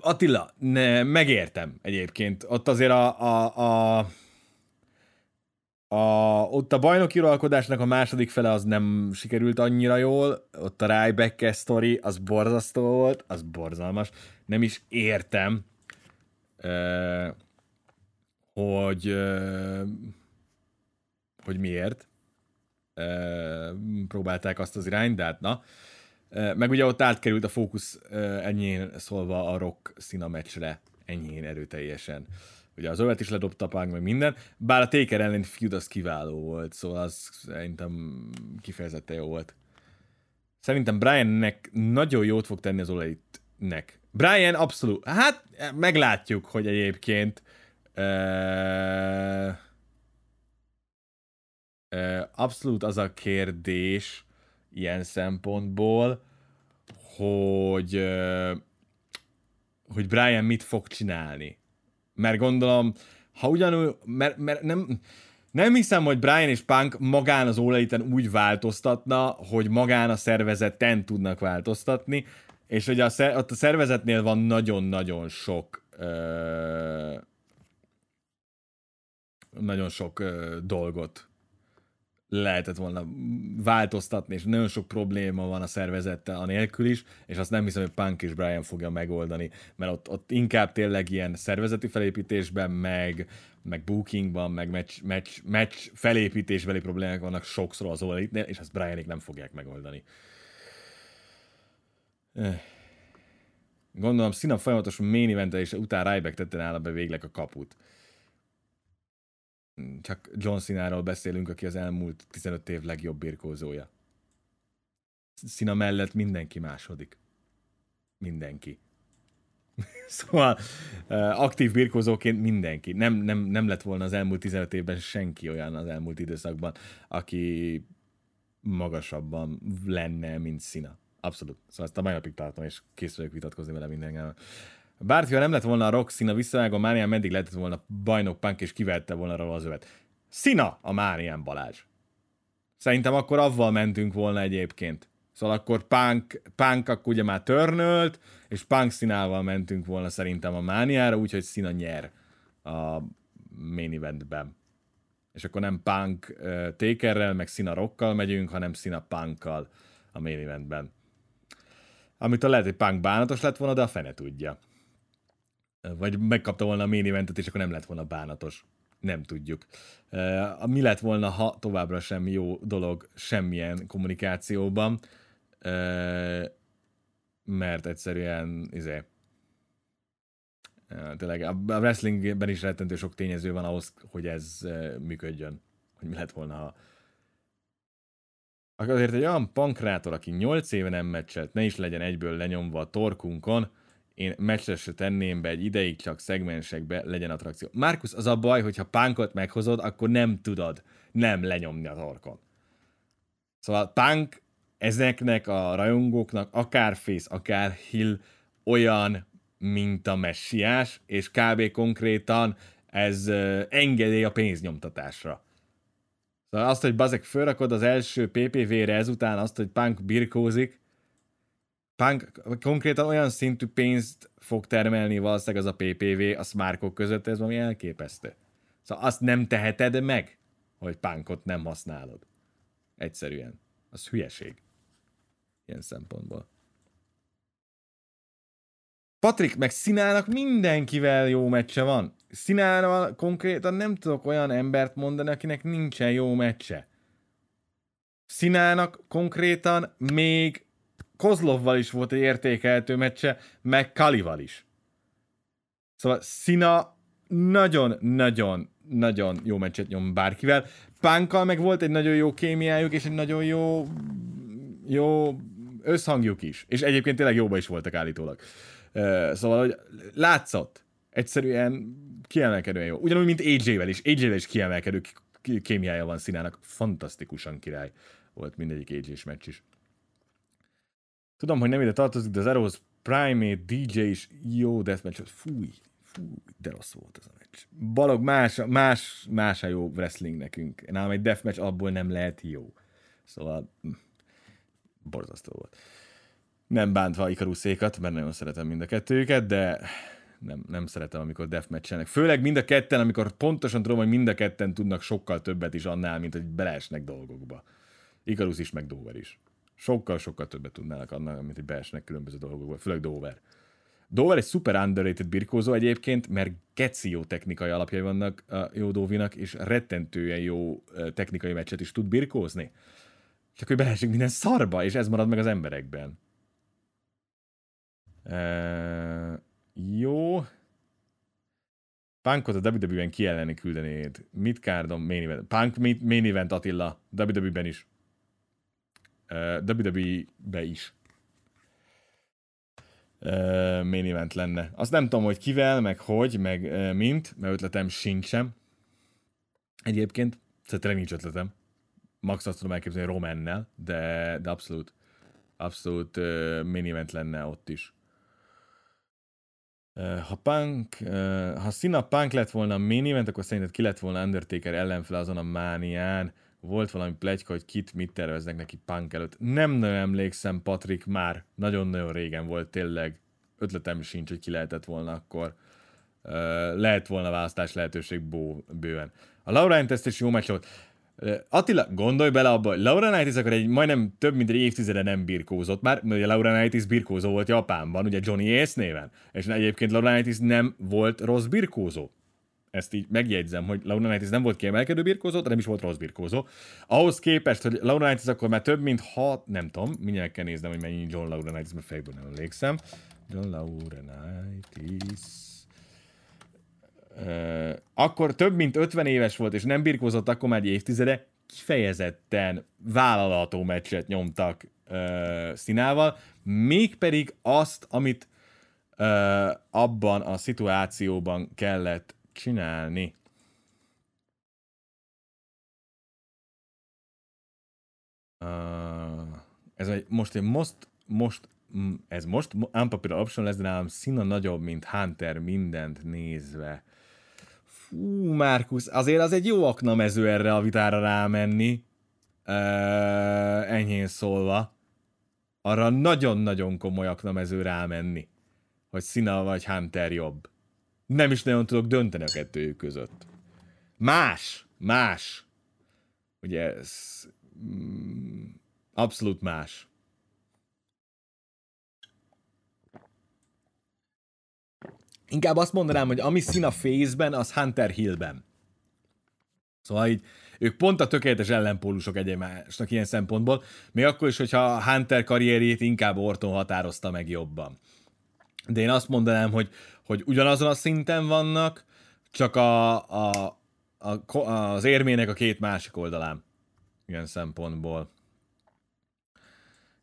Speaker 3: Attila, ne, megértem egyébként. Ott azért a, a, a a, ott a bajnoki uralkodásnak a második fele az nem sikerült annyira jól, ott a Ryback sztori, az borzasztó volt, az borzalmas. Nem is értem, uh, hogy, uh, hogy miért uh, próbálták azt az irányt, de hát na. Uh, meg ugye ott átkerült a fókusz uh, ennyien szólva a rock szína meccsre, ennyien erőteljesen. Uh, Ugye az övet is ledobta Punk, meg minden, bár a Taker ellen feud az kiváló volt, szóval az szerintem kifejezetten jó volt. Szerintem Briannek nagyon jót fog tenni az olejitnek. Brian abszolút, hát meglátjuk, hogy egyébként uh, abszolút az a kérdés ilyen szempontból, hogy hogy Brian mit fog csinálni. Mert gondolom, ha ugyanúgy, mert, mert nem, nem hiszem, hogy Brian és Punk magán az óleiten úgy változtatna, hogy magán a szervezeten tudnak változtatni, és hogy a, ott a szervezetnél van nagyon-nagyon sok ö, nagyon sok ö, dolgot lehetett volna változtatni, és nagyon sok probléma van a szervezettel anélkül is, és azt nem hiszem, hogy Punk és Brian fogja megoldani, mert ott, ott inkább tényleg ilyen szervezeti felépítésben, meg, meg bookingban, meg match, match, match felépítésbeli problémák vannak sokszor az olitnél, és ezt Brianik nem fogják megoldani. Gondolom, Szina folyamatos main event és után Ryback tette nála be végleg a kaput csak John Cena-ról beszélünk, aki az elmúlt 15 év legjobb birkózója. Szina mellett mindenki második. Mindenki. szóval aktív birkózóként mindenki. Nem, nem, nem lett volna az elmúlt 15 évben senki olyan az elmúlt időszakban, aki magasabban lenne, mint Szina. Abszolút. Szóval ezt a mai napig tartom, és kész vagyok vitatkozni vele mindenkel. Bárki, ha nem lett volna a Rock Szina visszavágó, Márián meddig lehetett volna bajnok punk, és kivette volna róla az övet. Szina a Márián Balázs. Szerintem akkor avval mentünk volna egyébként. Szóval akkor Punk, Punk akkor ugye már törnölt, és Punk színával mentünk volna szerintem a Mániára, úgyhogy Szina nyer a main eventben. És akkor nem Punk uh, Takerrel, meg Szina Rockkal megyünk, hanem Szina Punkkal a main eventben. Amit a lehet, hogy Punk bánatos lett volna, de a fene tudja. Vagy megkapta volna a main eventet, és akkor nem lett volna bánatos. Nem tudjuk. Uh, mi lett volna, ha továbbra sem jó dolog semmilyen kommunikációban, uh, mert egyszerűen izé, uh, tényleg a wrestlingben is rettentő sok tényező van ahhoz, hogy ez működjön. Hogy mi lett volna, ha Azért egy olyan pankrátor, aki 8 éve nem meccselt, ne is legyen egyből lenyomva a torkunkon, én meccsre se tenném be egy ideig, csak szegmensekbe legyen attrakció. Markus, az a baj, hogyha pánkot meghozod, akkor nem tudod nem lenyomni a torkon. Szóval punk ezeknek a rajongóknak akár face, akár hill olyan, mint a messiás, és kb. konkrétan ez engedély a pénznyomtatásra. Szóval azt, hogy bazek fölrakod az első PPV-re ezután azt, hogy punk birkózik, Punk konkrétan olyan szintű pénzt fog termelni valószínűleg az a PPV a smárkok között, ez valami elképesztő. Szóval azt nem teheted meg, hogy punkot nem használod. Egyszerűen. Az hülyeség. Ilyen szempontból. Patrik meg Szinának mindenkivel jó meccse van. Színával konkrétan nem tudok olyan embert mondani, akinek nincsen jó meccse. Színának konkrétan még Kozlovval is volt egy értékelhető meccse, meg Kalival is. Szóval Szina nagyon-nagyon-nagyon jó meccset nyom bárkivel. Pánkkal meg volt egy nagyon jó kémiájuk, és egy nagyon jó jó összhangjuk is. És egyébként tényleg jóba is voltak állítólag. Szóval, hogy látszott. Egyszerűen kiemelkedően jó. Ugyanúgy, mint AJ-vel is. AJ-vel is kiemelkedő kémiája van színának. Fantasztikusan király volt mindegyik AJ-s meccs is. Tudom, hogy nem ide tartozik, de az Arrows Primate DJ is jó deathmatch. Fúj, fúj, de rossz volt ez a meccs. Balog, más, más, más a jó wrestling nekünk. Nálam egy deathmatch abból nem lehet jó. Szóval hm, borzasztó volt. Nem bántva Ikaruszékat, mert nagyon szeretem mind a kettőjüket, de nem, nem szeretem, amikor deathmatchelnek. Főleg mind a ketten, amikor pontosan tudom, hogy mind a ketten tudnak sokkal többet is annál, mint hogy beleesnek dolgokba. Ikarus is, meg Dover is. Sokkal-sokkal többet tudnának annál, mint hogy beesnek különböző dolgokba, főleg Dover. Dover egy super underrated birkózó egyébként, mert geci jó technikai alapjai vannak a jó Dóvinak, és rettentően jó technikai meccset is tud birkózni. Csak hogy beleesik minden szarba, és ez marad meg az emberekben. Uh, jó. Punkot a WWE-ben ki elleni küldenéd? Mit kárdom main event? Punk main event Attila. WWE-ben is. WWE-be is. Main event lenne. Azt nem tudom, hogy kivel, meg hogy, meg mint, mert ötletem sincsen. Egyébként, szerintem nincs ötletem. Max azt tudom elképzelni Romannel, de, de abszolút, abszolút uh, main event lenne ott is. Ha Punk, ha Sina Punk lett volna main event, akkor szerinted ki lett volna Undertaker ellenfele azon a mánián? Volt valami plegyka, hogy kit mit terveznek neki Punk előtt. Nem nagyon emlékszem, Patrick, már nagyon-nagyon régen volt tényleg. Ötletem sincs, hogy ki lehetett volna akkor. Lehet volna választás lehetőség bó, bőven. A Laura Test is jó meccs volt. Attila, gondolj bele abba, hogy Laura Knightis akkor egy majdnem több mint egy évtizede nem birkózott már, mert ugye Laura Knightis birkózó volt Japánban, ugye Johnny Ace néven, és egyébként Laura Knightis nem volt rossz birkózó. Ezt így megjegyzem, hogy Laura Knightis nem volt kiemelkedő birkózó, de nem is volt rossz birkózó. Ahhoz képest, hogy Laura Knightis akkor már több mint hat, nem tudom, mindjárt kell néznem, hogy mennyi John Laura Knightis, mert fejből nem emlékszem. John Laura Knightis akkor több mint 50 éves volt, és nem birkózott akkor már egy évtizede, kifejezetten vállalható meccset nyomtak uh, színával, mégpedig azt, amit uh, abban a szituációban kellett csinálni. Uh, ez egy, most egy most, most ez most unpopular option lesz, de nálam szína nagyobb, mint Hunter mindent nézve. Fú, Márkusz, azért az egy jó aknamező erre a vitára rámenni. Ö, enyhén szólva. Arra nagyon-nagyon komoly aknamező rámenni. Hogy Sina vagy Hunter jobb. Nem is nagyon tudok dönteni a kettőjük között. Más, más. Ugye ez mm, abszolút más. Inkább azt mondanám, hogy ami szín a face-ben, az Hunter Hill-ben. Szóval így, ők pont a tökéletes ellenpólusok egymásnak ilyen szempontból, még akkor is, hogyha Hunter karrierjét inkább Orton határozta meg jobban. De én azt mondanám, hogy, hogy ugyanazon a szinten vannak, csak a, a, a, az érmének a két másik oldalán. Ilyen szempontból.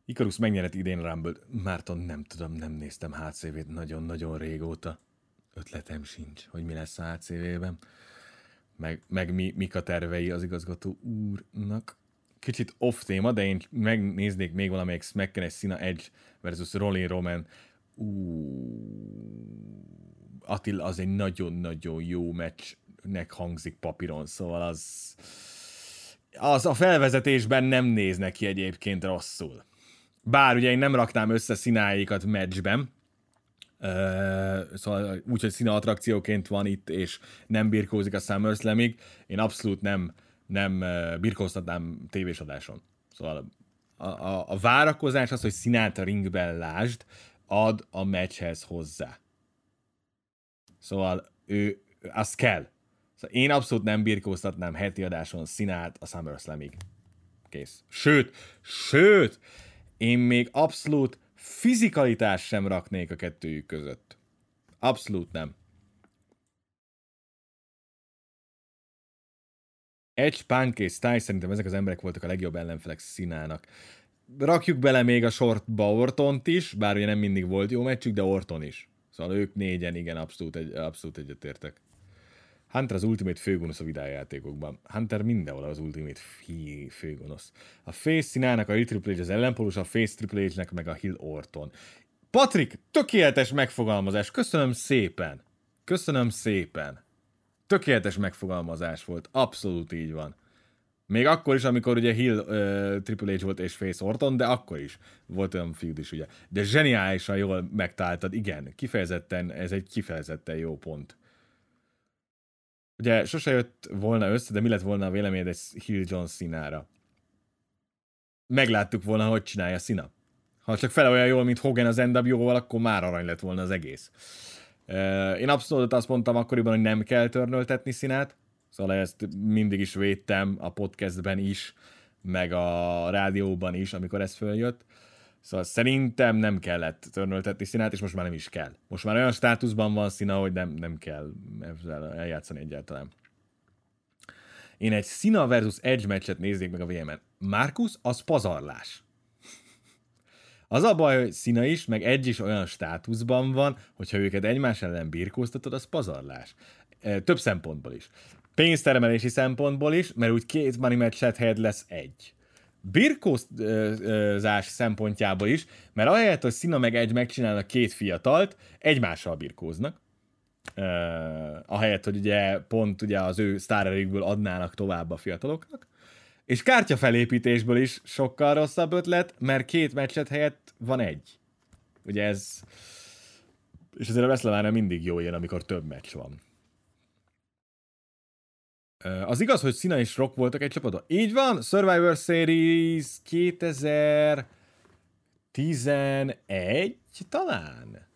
Speaker 3: Ikarus megnyert idén rumble Márton nem tudom, nem néztem HCV-t nagyon-nagyon régóta ötletem sincs, hogy mi lesz a HCV-ben, meg, meg mi, mik a tervei az igazgató úrnak. Kicsit off téma, de én megnéznék még valamelyik Smacken Sina Edge versus Rolling Roman. Attila az egy nagyon-nagyon jó meccsnek hangzik papíron, szóval az, az a felvezetésben nem néz neki egyébként rosszul. Bár ugye én nem raknám össze színáikat meccsben, szóval úgy, hogy színe attrakcióként van itt, és nem birkózik a SummerSlamig, én abszolút nem, nem birkóztatnám tévés adáson. Szóval a, a, a várakozás az, hogy színát a ringben lásd, ad a meccshez hozzá. Szóval ő, az kell. Szóval én abszolút nem birkóztatnám heti adáson színát a SummerSlamig. Kész. Sőt, sőt, én még abszolút fizikalitás sem raknék a kettőjük között. Abszolút nem. Edge, Punk és Styles szerintem ezek az emberek voltak a legjobb ellenfelek színának. Rakjuk bele még a sortba Ortont is, bár ugye nem mindig volt jó meccsük, de Orton is. Szóval ők négyen, igen, abszolút, egy, abszolút egyetértek. Hunter az Ultimate főgonosz a videójátékokban. Hunter mindenhol az Ultimate fí, főgonosz. A Face színának a Hill Triple H az ellenpólus, a Face Triple H-nek meg a Hill Orton. Patrik, tökéletes megfogalmazás. Köszönöm szépen. Köszönöm szépen. Tökéletes megfogalmazás volt. Abszolút így van. Még akkor is, amikor ugye Hill uh, Triple H volt és Face Orton, de akkor is volt olyan feud is, ugye. De zseniálisan jól megtaláltad, igen, kifejezetten, ez egy kifejezetten jó pont. Ugye sose jött volna össze, de mi lett volna a véleményed egy Hill John Sinára? Megláttuk volna, hogy csinálja Sina. Ha csak fel olyan jól, mint Hogan az NWO-val, akkor már arany lett volna az egész. Én abszolút azt mondtam akkoriban, hogy nem kell törnöltetni színát, szóval ezt mindig is védtem a podcastben is, meg a rádióban is, amikor ez följött. Szóval szerintem nem kellett törnöltetni színát, és most már nem is kell. Most már olyan státuszban van szína, hogy nem, nem kell ezzel eljátszani egyáltalán. Én egy Sina versus Edge meccset nézzék meg a VM-en. Markus, az pazarlás. Az a baj, hogy Szina is, meg Edge is olyan státuszban van, hogyha őket egymás ellen birkóztatod, az pazarlás. Több szempontból is. Pénzteremelési szempontból is, mert úgy két money matchet helyett lesz egy. Birkózás szempontjából is, mert ahelyett, hogy Szina meg egy megcsinálnak két fiatalt, egymással birkóznak. Uh, ahelyett, hogy ugye pont ugye az ő sztárerikből adnának tovább a fiataloknak. És kártyafelépítésből is sokkal rosszabb ötlet, mert két meccset helyett van egy. Ugye ez... És azért a wrestlemania mindig jó ilyen, amikor több meccs van. Az igaz, hogy Sina és Rock voltak egy csapatban? Így van, Survivor Series 2011 talán?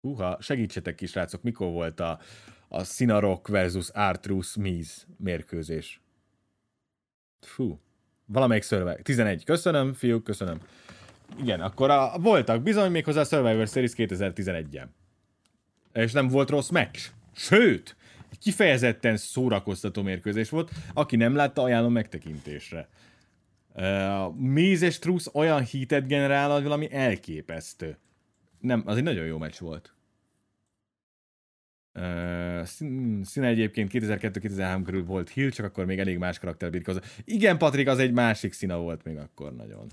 Speaker 3: Húha, segítsetek ki, srácok, mikor volt a, a Sina Rock versus Artrus Miz mérkőzés? Fú, valamelyik Survivor. 11. Köszönöm, fiúk, köszönöm. Igen, akkor a, voltak bizony még hozzá Survivor Series 2011-en. És nem volt rossz meccs. Sőt, kifejezetten szórakoztató mérkőzés volt. Aki nem látta, ajánlom megtekintésre. Uh, Miz és Truss olyan hitet generál, hogy valami elképesztő. Nem, az egy nagyon jó meccs volt. Uh, színe egyébként 2002-2003 körül volt Hill, csak akkor még elég más karakter birkozott. Igen, Patrik, az egy másik szína volt még akkor nagyon.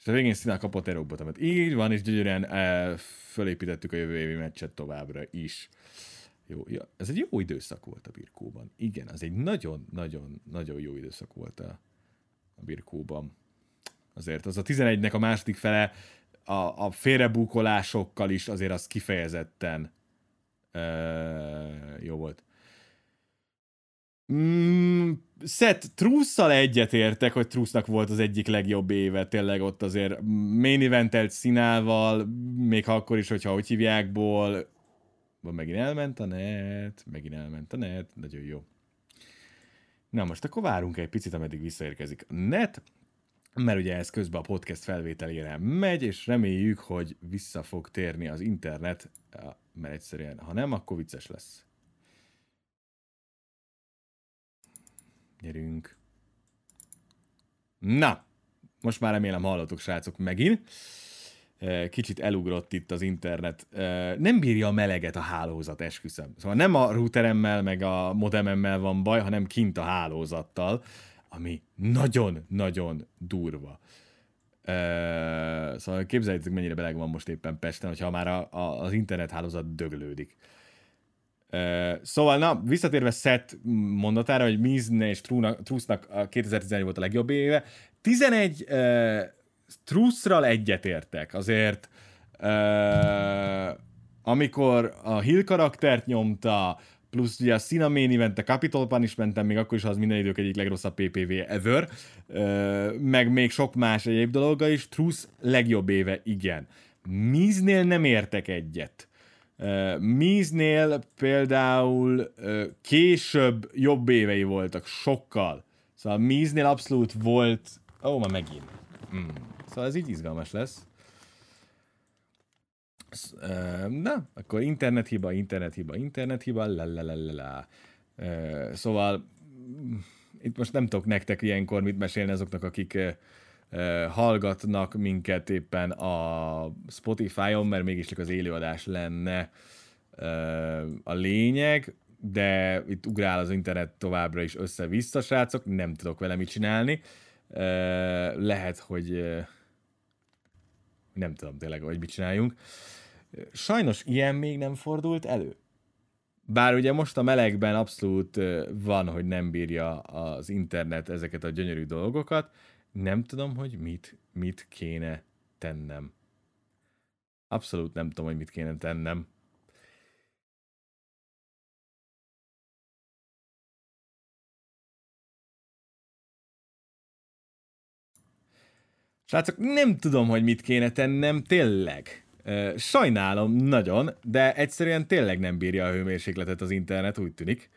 Speaker 3: És a végén színe kapott egy robotomat. Így van, és gyönyörűen uh, fölépítettük a jövő évi meccset továbbra is. Jó, ja, ez egy jó időszak volt a birkóban. Igen, az egy nagyon-nagyon-nagyon jó időszak volt a, a birkóban. Azért az a 11-nek a második fele a, a félrebúkolásokkal is azért az kifejezetten Uh, jó volt. Mm, Seth Trusszal egyetértek, hogy Trussnak volt az egyik legjobb éve, tényleg ott azért main eventelt színával, még akkor is, hogyha hogy hívjákból, megint elment a net, megint elment a net, nagyon jó. Na most akkor várunk egy picit, ameddig visszaérkezik a net, mert ugye ez közben a podcast felvételére megy, és reméljük, hogy vissza fog térni az internet mert egyszerűen, ha nem, akkor vicces lesz. Gyerünk. Na, most már remélem hallottuk, srácok, megint. Kicsit elugrott itt az internet. Nem bírja a meleget a hálózat, esküszöm. Szóval nem a routeremmel, meg a modememmel van baj, hanem kint a hálózattal, ami nagyon-nagyon durva. Szóval képzeljétek, mennyire beleg van most éppen Pesten, hogyha már a, a, az internethálózat döglődik. Szóval, na, visszatérve Seth mondatára, hogy Mizne és Trusznak a 2011 volt a legjobb éve. 11 uh, Truszral egyetértek, azért uh, amikor a Hill karaktert nyomta, plusz ugye a Cena Event, a Capitol Punishment még akkor is az minden idők egyik legrosszabb PPV ever, meg még sok más egyéb dolga is, Truth legjobb éve, igen. Miznél nem értek egyet. Miznél például később jobb évei voltak, sokkal. Szóval Miznél abszolút volt... Ó, oh, ma megint. Mm. Szóval ez így izgalmas lesz. Na, akkor internethiba, internethiba, internethiba, la Szóval itt most nem tudok nektek ilyenkor mit mesélni azoknak, akik hallgatnak minket éppen a Spotify-on, mert mégiscsak az élőadás lenne a lényeg, de itt ugrál az internet továbbra is össze-vissza, srácok, nem tudok vele mit csinálni. Lehet, hogy nem tudom tényleg, hogy mit csináljunk. Sajnos ilyen még nem fordult elő. Bár ugye most a melegben abszolút van, hogy nem bírja az internet ezeket a gyönyörű dolgokat, nem tudom, hogy mit, mit kéne tennem. Abszolút nem tudom, hogy mit kéne tennem. Srácok, nem tudom, hogy mit kéne tennem, tényleg. Sajnálom nagyon, de egyszerűen tényleg nem bírja a hőmérsékletet az internet, úgy tűnik.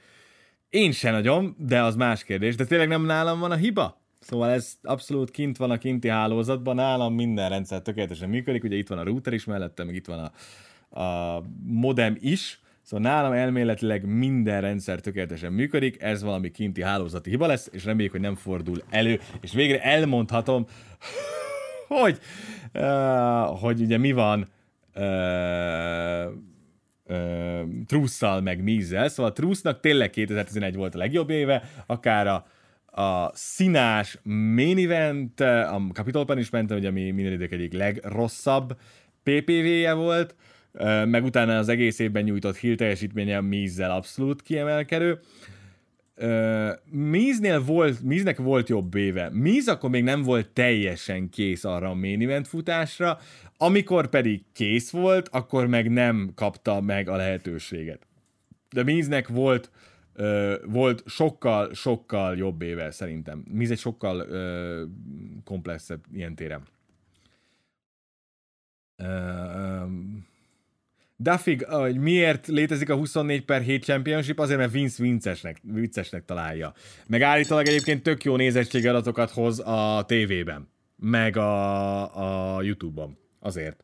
Speaker 3: Én se nagyon, de az más kérdés, de tényleg nem nálam van a hiba? Szóval ez abszolút kint van a kinti hálózatban, nálam minden rendszer tökéletesen működik, ugye itt van a router is mellette, meg itt van a, a modem is, Szóval nálam elméletileg minden rendszer tökéletesen működik, ez valami kinti hálózati hiba lesz, és reméljük, hogy nem fordul elő, és végre elmondhatom, hogy, uh, hogy ugye mi van uh, uh, Trusszal meg Mízzel, szóval Trusznak tényleg 2011 volt a legjobb éve, akár a, a színás main event, a Capital Punishment, ugye ami minden idők egyik legrosszabb PPV-je volt, meg utána az egész évben nyújtott hill teljesítménye a Mízzel abszolút kiemelkedő. Míznél volt, Míznek volt jobb éve. Míz akkor még nem volt teljesen kész arra a main event futásra, amikor pedig kész volt, akkor meg nem kapta meg a lehetőséget. De Míznek volt volt sokkal, sokkal jobb éve szerintem. Míz egy sokkal komplexebb ilyen téren. Duffig, hogy miért létezik a 24 per 7 Championship, azért mert Vince viccesnek, viccesnek találja. Meg állítólag egyébként tök jó nézettségi adatokat hoz a tévében, meg a, a YouTube-on. Azért.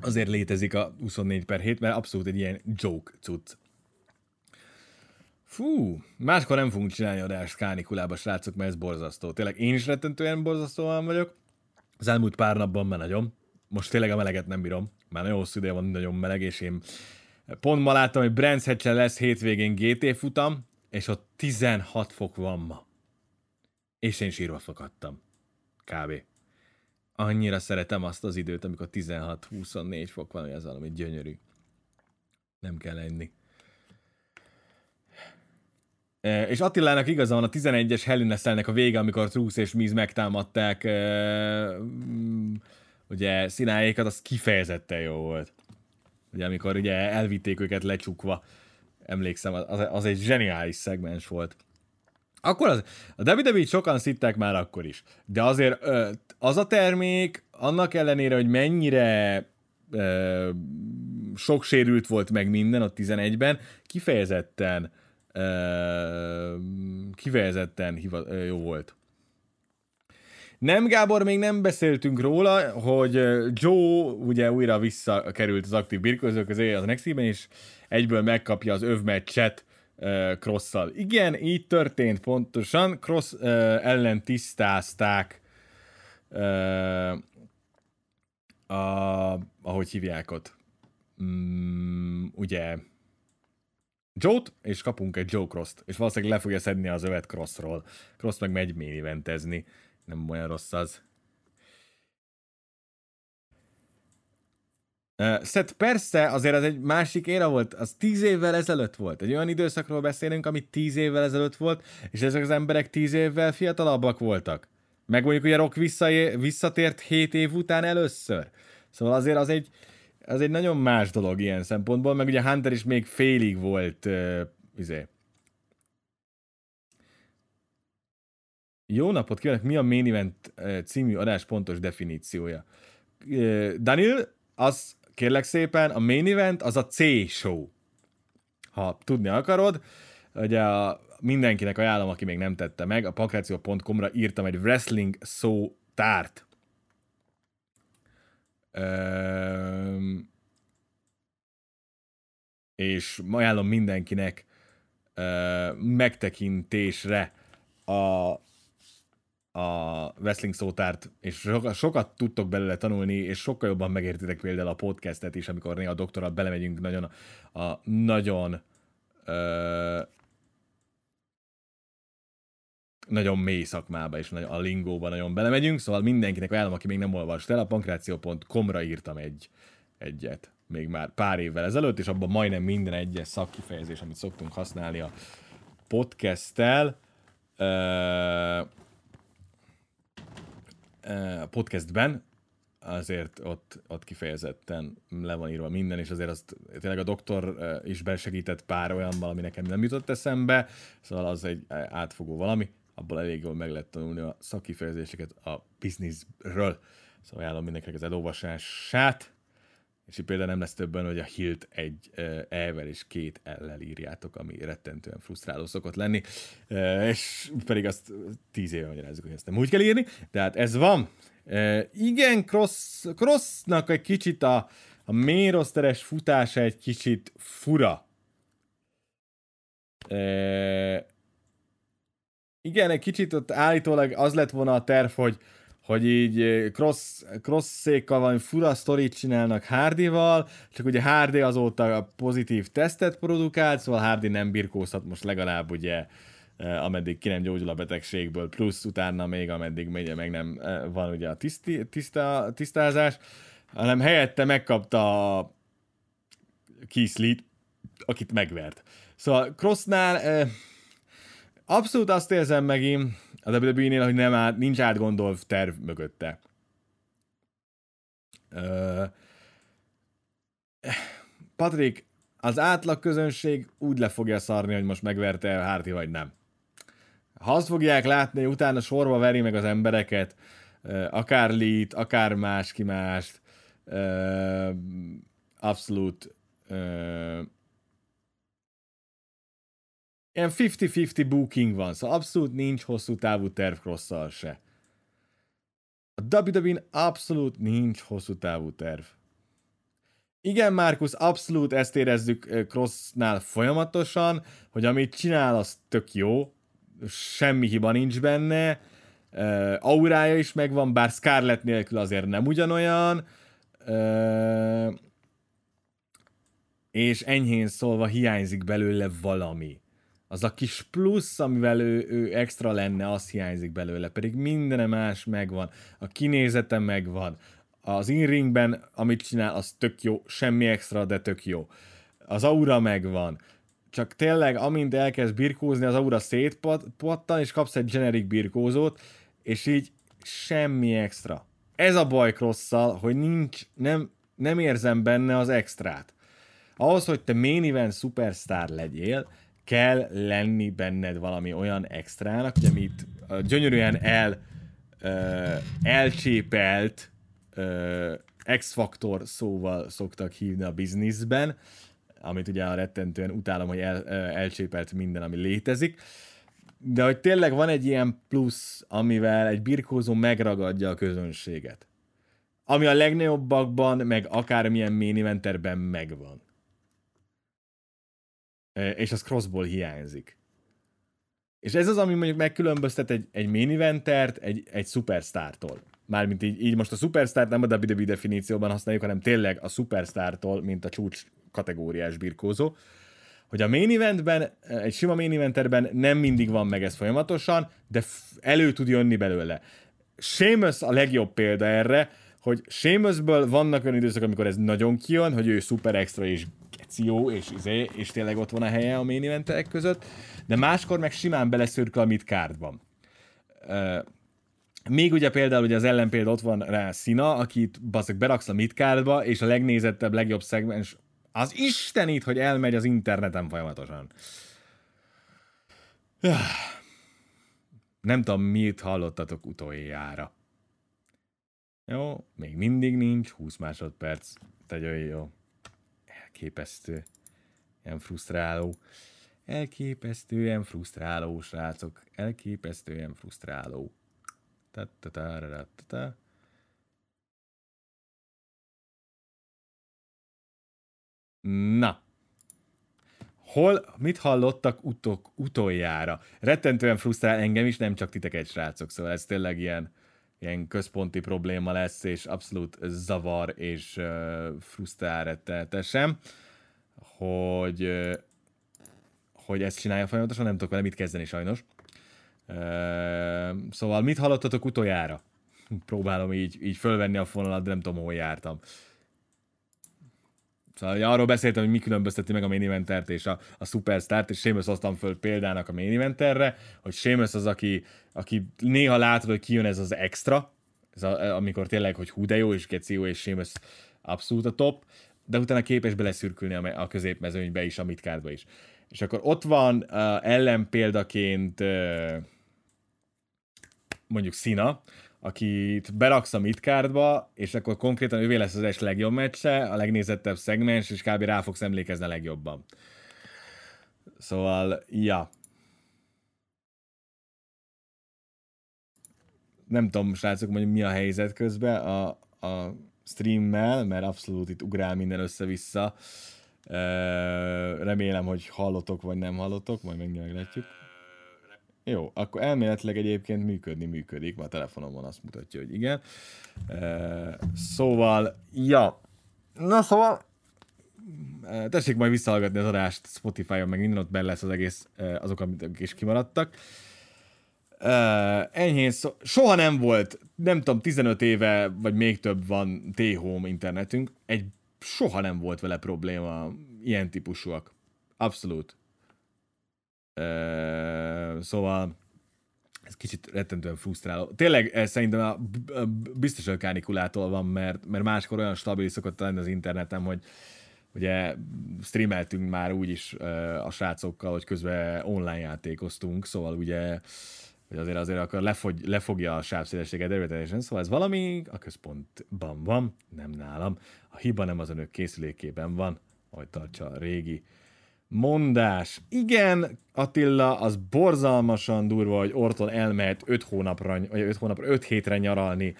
Speaker 3: Azért létezik a 24 per 7, mert abszolút egy ilyen joke cucc. Fú, máskor nem fogunk csinálni adást kánikulába, srácok, mert ez borzasztó. Tényleg én is rettentően borzasztóan vagyok az elmúlt pár napban már nagyon. Most tényleg a meleget nem bírom. Már nagyon hosszú ideje van nagyon meleg, és én pont ma láttam, hogy Brands Hatch lesz hétvégén GT futam, és ott 16 fok van ma. És én sírva fakadtam. Kb. Annyira szeretem azt az időt, amikor 16-24 fok van, hogy ez valami gyönyörű. Nem kell enni. És Attilának igaza van, a 11-es Helineszelnek a vége, amikor Trusz és Miz megtámadták mm, ugye színájékat, az kifejezetten jó volt. Ugye amikor ugye elvitték őket lecsukva, emlékszem, az, az egy zseniális szegmens volt. Akkor az, a WWE sokan szitták már akkor is, de azért az a termék, annak ellenére, hogy mennyire sok sérült volt meg minden a 11-ben, kifejezetten kifejezetten hiva, jó volt. Nem, Gábor, még nem beszéltünk róla, hogy Joe ugye újra visszakerült az aktív birkózók közé az next és egyből megkapja az övmeccset uh, Crosszal. Igen, így történt pontosan. Cross ellen tisztázták uh, a, ahogy hívják ott. Mm, ugye Joe-t, és kapunk egy Joe Cross-t, és valószínűleg le fogja szedni az övet Crossról. Cross meg megy main eventezni. Nem olyan rossz az. Szett persze, azért az egy másik éra volt, az tíz évvel ezelőtt volt. Egy olyan időszakról beszélünk, ami tíz évvel ezelőtt volt, és ezek az emberek tíz évvel fiatalabbak voltak. Meg mondjuk ugye Rock vissza, visszatért hét év után először. Szóval azért az egy, ez egy nagyon más dolog ilyen szempontból, meg ugye Hunter is még félig volt uh, izé. Jó napot kívánok, mi a Main Event című adás pontos definíciója? Uh, Daniel, az kérlek szépen, a Main Event az a C-show. Ha tudni akarod, ugye a, mindenkinek ajánlom, aki még nem tette meg, a pankráció.com-ra írtam egy wrestling szótárt és ajánlom mindenkinek megtekintésre a, a wrestling szótárt, és sokat, sokat tudtok belőle tanulni, és sokkal jobban megértitek például a podcastet is, amikor néha a doktorral belemegyünk nagyon a, a nagyon nagyon mély szakmába és a lingóba nagyon belemegyünk, szóval mindenkinek ajánlom, aki még nem olvast el, a pankráció.com-ra írtam egy egyet még már pár évvel ezelőtt, és abban majdnem minden egyes szakkifejezés, amit szoktunk használni a podcasttel, a podcastben, azért ott, ott kifejezetten le van írva minden, és azért azt tényleg a doktor is besegített pár olyan valami nekem nem jutott eszembe, szóval az egy átfogó valami, abból elég jól meg lehet tanulni a szakkifejezéseket a bizniszről. Szóval ajánlom mindenkinek az elolvasását. És itt például nem lesz többen, hogy a Hilt egy E-vel és két L-lel írjátok, ami rettentően frusztráló szokott lenni, és pedig azt tíz éve magyarázzuk, hogy ezt nem úgy kell írni, de hát ez van. Igen, Cross, Crossnak egy kicsit a, a méroszteres futása egy kicsit fura. Igen, egy kicsit ott állítólag az lett volna a terv, hogy hogy így eh, cross, cross székkal valami fura sztorit csinálnak Hardyval, csak ugye Hardy azóta pozitív tesztet produkált, szóval Hardy nem birkózhat most legalább ugye eh, ameddig ki nem gyógyul a betegségből, plusz utána még ameddig megy, meg nem eh, van ugye a tiszti, tiszta, tisztázás, hanem helyette megkapta a Keith akit megvert. Szóval Crossnál abszolút azt érzem megint, a WWE-nél, hogy nem át, nincs átgondolt terv mögötte. Patrik, az átlag közönség úgy le fogja szarni, hogy most megverte Hardy vagy nem. Ha azt fogják látni, hogy utána sorba veri meg az embereket, akár Lee-t, akár más ki mást, abszolút ilyen 50-50 booking van, szóval abszolút nincs hosszú távú terv crosszal se. A wwe abszolút nincs hosszú távú terv. Igen, Márkusz, abszolút ezt érezzük Crossnál folyamatosan, hogy amit csinál, az tök jó, semmi hiba nincs benne, uh, aurája is megvan, bár Scarlett nélkül azért nem ugyanolyan, uh, és enyhén szólva hiányzik belőle valami az a kis plusz, amivel ő, ő extra lenne, az hiányzik belőle, pedig minden más megvan, a kinézete megvan, az in-ringben, amit csinál, az tök jó, semmi extra, de tök jó. Az aura megvan, csak tényleg, amint elkezd birkózni, az aura szétpattan, és kapsz egy generic birkózót, és így semmi extra. Ez a baj crosszal, hogy nincs, nem, nem érzem benne az extrát. Ahhoz, hogy te main event superstar legyél, kell lenni benned valami olyan extrának, hogy amit gyönyörűen el, uh, elcsépelt uh, X-faktor szóval szoktak hívni a bizniszben, amit ugye a rettentően utálom, hogy el, elcsépelt minden, ami létezik, de hogy tényleg van egy ilyen plusz, amivel egy birkózó megragadja a közönséget. Ami a legnagyobbakban, meg akármilyen main eventerben megvan és az crossból hiányzik. És ez az, ami mondjuk megkülönböztet egy, egy main eventert egy, egy superstartól. Mármint így, így most a superstar nem a WWE definícióban használjuk, hanem tényleg a superstartól, mint a csúcs kategóriás birkózó. Hogy a main eventben, egy sima main eventerben nem mindig van meg ez folyamatosan, de elő tud jönni belőle. Seamus a legjobb példa erre, hogy Seamusből vannak olyan időszak, amikor ez nagyon kijön, hogy ő szuper extra és jó, és, izé, és tényleg ott van a helye a main eventek között, de máskor meg simán beleszürkül a midcardban. Uh, még ugye például ugye az ellenpélda ott van rá Szina, akit baszok beraksz a midcardba, és a legnézettebb, legjobb szegmens az istenit, hogy elmegy az interneten folyamatosan. Nem tudom, mit hallottatok utoljára. Jó, még mindig nincs, 20 másodperc. Tegyön jó elképesztő, ilyen frusztráló. Elképesztően frusztráló, srácok. Elképesztően frusztráló. Na. Hol, mit hallottak utok, utoljára? Rettentően frusztrál engem is, nem csak titeket, srácok, szóval ez tényleg ilyen, ilyen központi probléma lesz, és abszolút zavar és uh, frusztrál hogy, uh, hogy ezt csinálja folyamatosan, nem tudok vele mit kezdeni sajnos. Uh, szóval mit hallottatok utoljára? Próbálom így, így fölvenni a fonalat, de nem tudom, hol jártam. Szóval arról beszéltem, hogy mi különbözteti meg a main eventert és a, a superstart, és Seamus hoztam föl példának a main eventerre, hogy Seamus az, aki, aki néha látod, hogy kijön ez az extra, ez a, amikor tényleg, hogy hú de jó, és geci jó, és Seamus abszolút a top, de utána képes beleszürkülni a, a középmezőnybe is, a midcardba is. És akkor ott van uh, ellenpéldaként uh, mondjuk Sina, akit beraksz a midcardba, és akkor konkrétan ővé lesz az es legjobb meccse, a legnézettebb szegmens, és kb. rá fogsz emlékezni a legjobban. Szóval, ja. Nem tudom, srácok, hogy mi a helyzet közben a, a streammel, mert abszolút itt ugrál minden össze-vissza. Remélem, hogy hallotok, vagy nem hallotok, majd meglátjuk. Jó, akkor elméletileg egyébként működni működik, mert a telefonomon azt mutatja, hogy igen. Szóval, ja. Na szóval, tessék majd visszahallgatni az adást Spotify-on, meg minden ott benne lesz az egész, azok, amik is kimaradtak. Uh, enyhén szó, soha nem volt, nem tudom, 15 éve, vagy még több van T-Home internetünk, egy soha nem volt vele probléma, ilyen típusúak. Abszolút. Szóval ez kicsit rettentően frusztráló. Tényleg ez szerintem a, biztos a kánikulától van, mert, mert máskor olyan stabil szokott lenni az internetem, hogy ugye streameltünk már úgy is a srácokkal, hogy közben online játékoztunk, szóval ugye hogy azért azért akkor lefogy, lefogja a sávszélességet erőteljesen, szóval ez valami a központban van, nem nálam. A hiba nem az önök készülékében van, ahogy tartsa a régi mondás. Igen, Attila, az borzalmasan durva, hogy Orton elmehet 5 hónapra, vagy 5 hónapra, 5 hétre nyaralni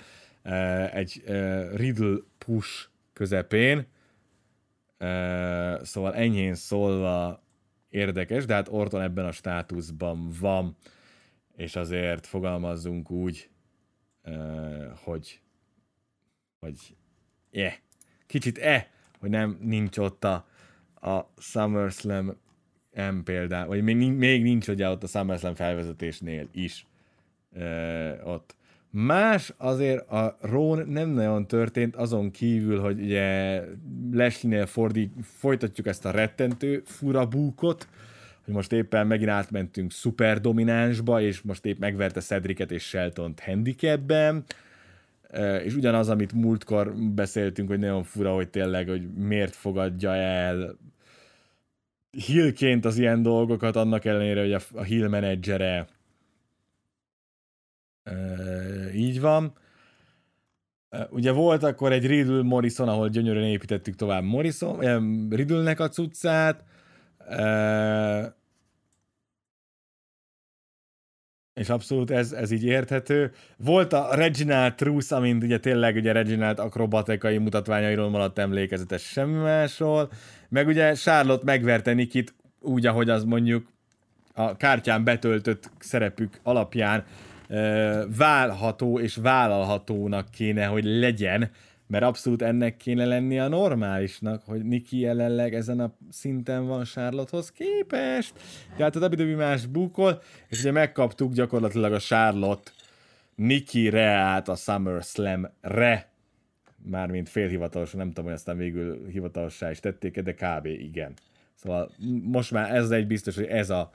Speaker 3: uh, egy uh, Riddle push közepén. Uh, szóval enyhén szólva érdekes, de hát Orton ebben a státuszban van és azért fogalmazzunk úgy, hogy, hogy yeah, kicsit e, hogy nem nincs ott a, a SummerSlam M például, vagy még, még nincs ugye ott a SummerSlam felvezetésnél is ott. Más azért a Rón nem nagyon történt, azon kívül, hogy ugye Leslie-nél folytatjuk ezt a rettentő furabúkot, hogy most éppen megint átmentünk szuper dominánsba, és most épp megverte Cedricet és Shelton-t handicapben, és ugyanaz, amit múltkor beszéltünk, hogy nagyon fura, hogy tényleg, hogy miért fogadja el Hillként az ilyen dolgokat, annak ellenére, hogy a, Hill menedzsere így van. Ugye volt akkor egy Riddle Morrison, ahol gyönyörűen építettük tovább Morrison, Riddle-nek a cuccát, és abszolút ez, ez így érthető. Volt a Reginald Truth, amint ugye tényleg ugye Reginald akrobatikai mutatványairól maradt emlékezetes semmi másról, meg ugye Charlotte megverte Nikit úgy, ahogy az mondjuk a kártyán betöltött szerepük alapján válható és vállalhatónak kéne, hogy legyen, mert abszolút ennek kéne lenni a normálisnak, hogy Niki jelenleg ezen a szinten van Charlottehoz képest. Tehát a WWE más bukol, és ugye megkaptuk gyakorlatilag a Charlotte Niki-re át a SummerSlam-re, mármint félhivatalosan, nem tudom, hogy aztán végül hivatalossá is tették de kb. igen. Szóval most már ez egy biztos, hogy ez a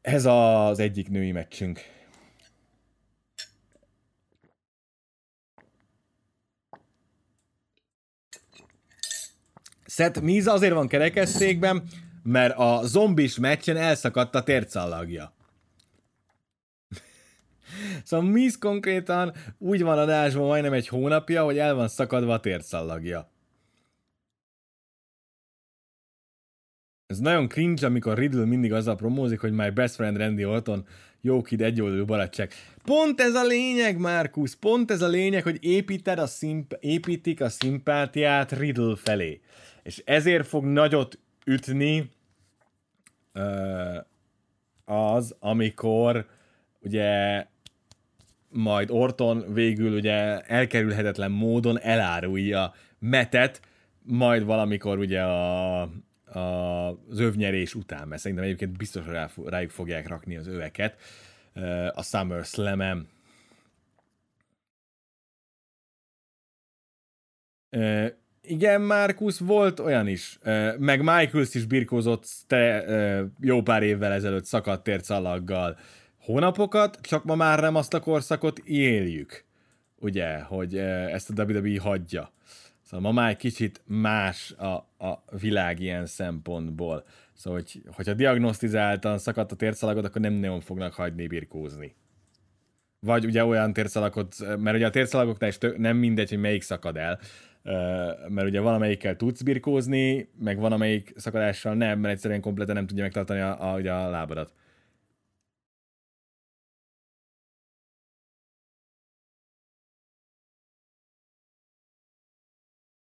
Speaker 3: ez az egyik női meccsünk. Seth Miz azért van kerekesszékben, mert a zombis meccsen elszakadt a tércallagja. szóval Miz konkrétan úgy van adásban majdnem egy hónapja, hogy el van szakadva a tércallagja. Ez nagyon cringe, amikor Riddle mindig azzal promózik, hogy my best friend Randy Orton jó kid, egyoldalú barátság. Pont ez a lényeg, Markus, pont ez a lényeg, hogy építed a szimp- építik a szimpátiát Riddle felé és ezért fog nagyot ütni az, amikor ugye majd Orton végül ugye elkerülhetetlen módon elárulja Metet, majd valamikor ugye a, a, az övnyerés után, mert szerintem egyébként biztos rá, rájuk fogják rakni az öveket a Summer Slam-en. Igen, Markus, volt olyan is. Meg Michaels is birkózott te jó pár évvel ezelőtt szakadt tércalaggal hónapokat, csak ma már nem azt a korszakot éljük. Ugye, hogy ezt a WWE hagyja. Szóval ma már egy kicsit más a, a világ ilyen szempontból. Szóval, hogy, hogyha diagnosztizáltan szakadt a térszalagot, akkor nem nagyon fognak hagyni birkózni. Vagy ugye olyan térszalakot, mert ugye a térszalagoknál is tök, nem mindegy, hogy melyik szakad el, mert ugye valamelyikkel tudsz birkózni, meg van amelyik szakadással nem, mert egyszerűen kompletten nem tudja megtartani a, a, ugye a lábadat.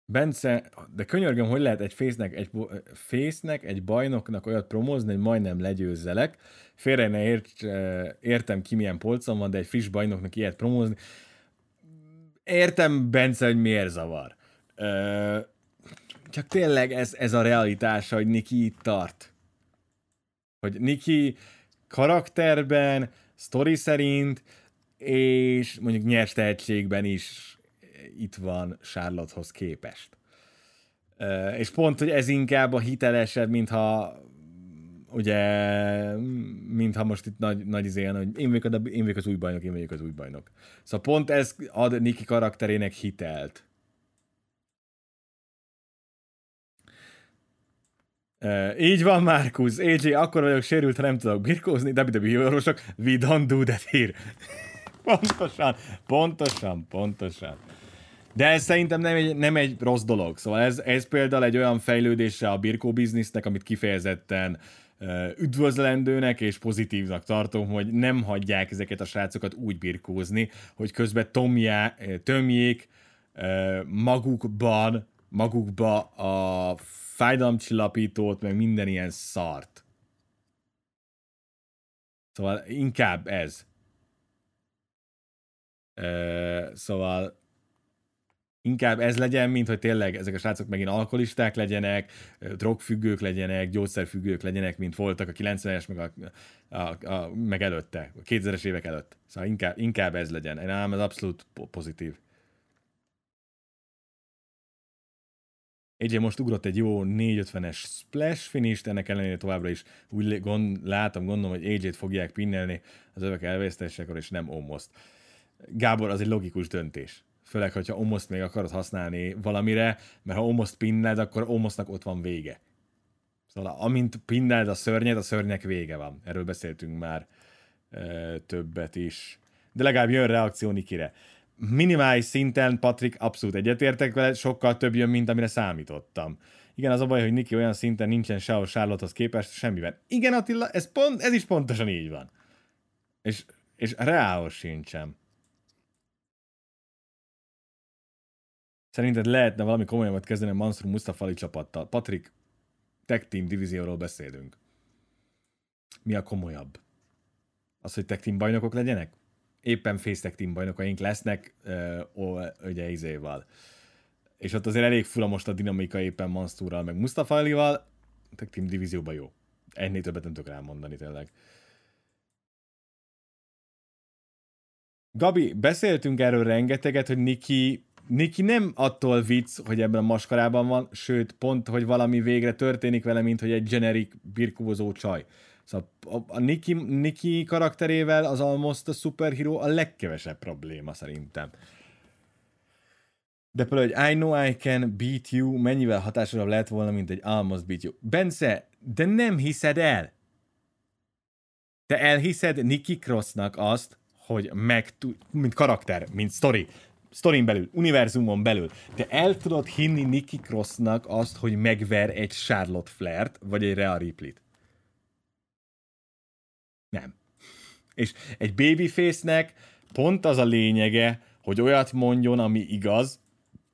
Speaker 3: Bence, de könyörgöm, hogy lehet egy fésznek, egy, fésznek, egy bajnoknak olyat promózni, hogy majdnem legyőzzelek. Félre ne ért, értem ki, milyen polcon van, de egy friss bajnoknak ilyet promózni. Értem, Bence, hogy miért zavar. Csak tényleg ez, ez a realitása, hogy Niki itt tart. Hogy Niki karakterben, sztori szerint, és mondjuk nyers tehetségben is itt van Charlottehoz képest. És pont, hogy ez inkább a hitelesebb, mintha ugye, mintha most itt nagy, nagy izén, hogy én vagyok, a, én vagyok az új bajnok, én vagyok az új bajnok. Szóval pont ez ad Niki karakterének hitelt. Így van, Márkusz. AJ, akkor vagyok sérült, ha nem tudok birkózni. WWE orvosok, we don't do that here. pontosan, pontosan, pontosan. De ez szerintem nem egy, nem egy rossz dolog. Szóval ez, ez például egy olyan fejlődése a birkó biznisznek, amit kifejezetten üdvözlendőnek és pozitívnak tartom, hogy nem hagyják ezeket a srácokat úgy birkózni, hogy közben tomjá, tömjék magukban, magukba a fájdalomcsillapítót, meg minden ilyen szart. Szóval inkább ez. Uh, szóval inkább ez legyen, mint hogy tényleg ezek a srácok megint alkoholisták legyenek, drogfüggők legyenek, gyógyszerfüggők legyenek, mint voltak a 90-es, meg, a, a, a, meg előtte, a 2000-es évek előtt. Szóval inkább, inkább ez legyen. Én ez abszolút pozitív. AJ most ugrott egy jó 450-es splash finish ennek ellenére továbbra is úgy gond, látom, gondolom, hogy AJ-t fogják pinnelni az övek elvesztésekor, és nem Omoszt. Gábor, az egy logikus döntés. Főleg, hogyha Omoszt még akarod használni valamire, mert ha Omoszt pinned, akkor Omosznak ott van vége. Szóval amint pinned a szörnyet, a szörnyek vége van. Erről beszéltünk már e, többet is. De legalább jön reakció Nikire minimális szinten, Patrik, abszolút egyetértek vele, sokkal több jön, mint amire számítottam. Igen, az a baj, hogy Niki olyan szinten nincsen sehol Charlotte-hoz képest semmiben. Igen, Attila, ez, pont, ez is pontosan így van. És, és reálos sincsen. Szerinted lehetne valami komolyabbat kezdeni a Mansur Mustafali csapattal? Patrik, tech team divízióról beszélünk. Mi a komolyabb? Az, hogy tech team bajnokok legyenek? Éppen Facetech Team bajnokaink lesznek, uh, ugye izéval. És ott azért elég fura most a dinamika éppen Manstúrral, meg Mustafa Alival, Tech Team divízióban jó. Ennél többet nem tudok elmondani tényleg. Gabi, beszéltünk erről rengeteget, hogy Niki, Niki nem attól vicc, hogy ebben a maskarában van, sőt, pont, hogy valami végre történik vele, mint hogy egy generic birkózó csaj. Szóval a, a Nikki, Nikki karakterével az Almost a Superhero a legkevesebb probléma szerintem. De például, hogy I know I can beat you mennyivel hatásosabb lett volna, mint egy Almost beat you. Bence, de nem hiszed el. Te elhiszed Nikki Crossnak azt, hogy meg, mint karakter, mint story, sztorin belül, univerzumon belül, te el tudod hinni Nikki Crossnak azt, hogy megver egy Charlotte Flair-t, vagy egy Rhea Ripley-t. És egy babyface-nek pont az a lényege, hogy olyat mondjon, ami igaz,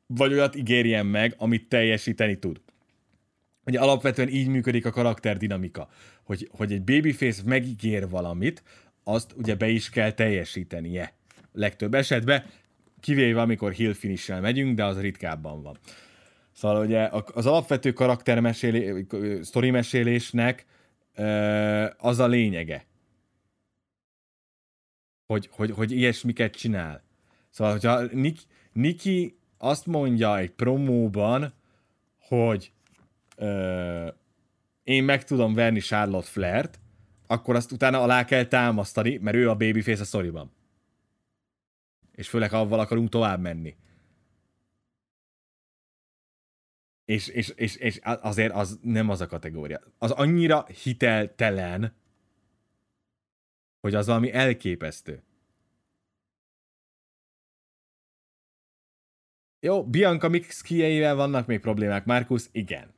Speaker 3: vagy olyat ígérjen meg, amit teljesíteni tud. Ugye alapvetően így működik a karakterdinamika, hogy, hogy egy babyface megígér valamit, azt ugye be is kell teljesítenie. Legtöbb esetben, kivéve amikor hill finish megyünk, de az ritkábban van. Szóval ugye az alapvető karaktermesélés, sztori mesélésnek az a lényege, hogy, hogy, hogy ilyesmiket csinál. Szóval, hogyha Nik, Niki azt mondja egy promóban, hogy ö, én meg tudom verni Charlotte Flair-t, akkor azt utána alá kell támasztani, mert ő a babyface a szoriban. És főleg, ha avval akarunk tovább menni. És, és, és, és azért az nem az a kategória. Az annyira hiteltelen, hogy az valami elképesztő. Jó, Bianca Mix kieivel vannak még problémák, Markus, igen.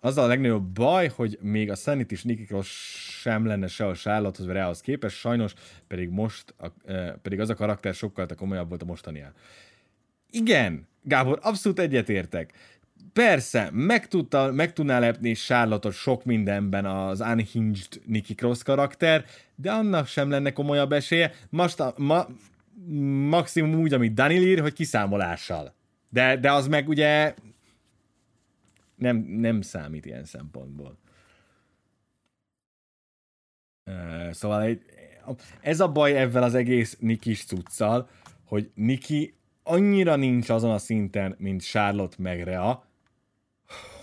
Speaker 3: az a legnagyobb baj, hogy még a Sanity is Nikki Cross sem lenne se a Charlottehoz vagy Reához képest, sajnos pedig most, a, pedig az a karakter sokkal komolyabb volt a mostaniál. Igen, Gábor, abszolút egyetértek. Persze, meg, tudta, meg tudná lepni charlotte sok mindenben az unhinged Nikki Cross karakter, de annak sem lenne komolyabb esélye. Most a, ma, maximum úgy, amit Daniel ír, hogy kiszámolással. De, de az meg ugye nem, nem számít ilyen szempontból. Szóval egy, ez a baj ebben az egész Nikis cuccal, hogy Niki annyira nincs azon a szinten, mint Charlotte meg Rea,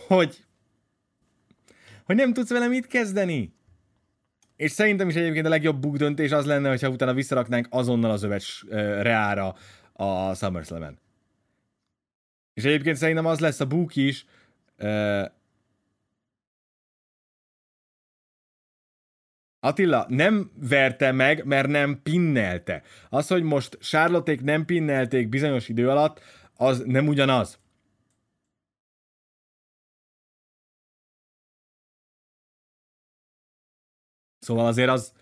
Speaker 3: hogy, hogy nem tudsz vele mit kezdeni. És szerintem is egyébként a legjobb buk döntés az lenne, hogyha utána visszaraknánk azonnal az övet uh, Reára a SummerSlam-en. És egyébként szerintem az lesz a buk is, Attila nem verte meg, mert nem pinnelte. Az, hogy most Charlotte nem pinnelték bizonyos idő alatt, az nem ugyanaz. Szóval azért az,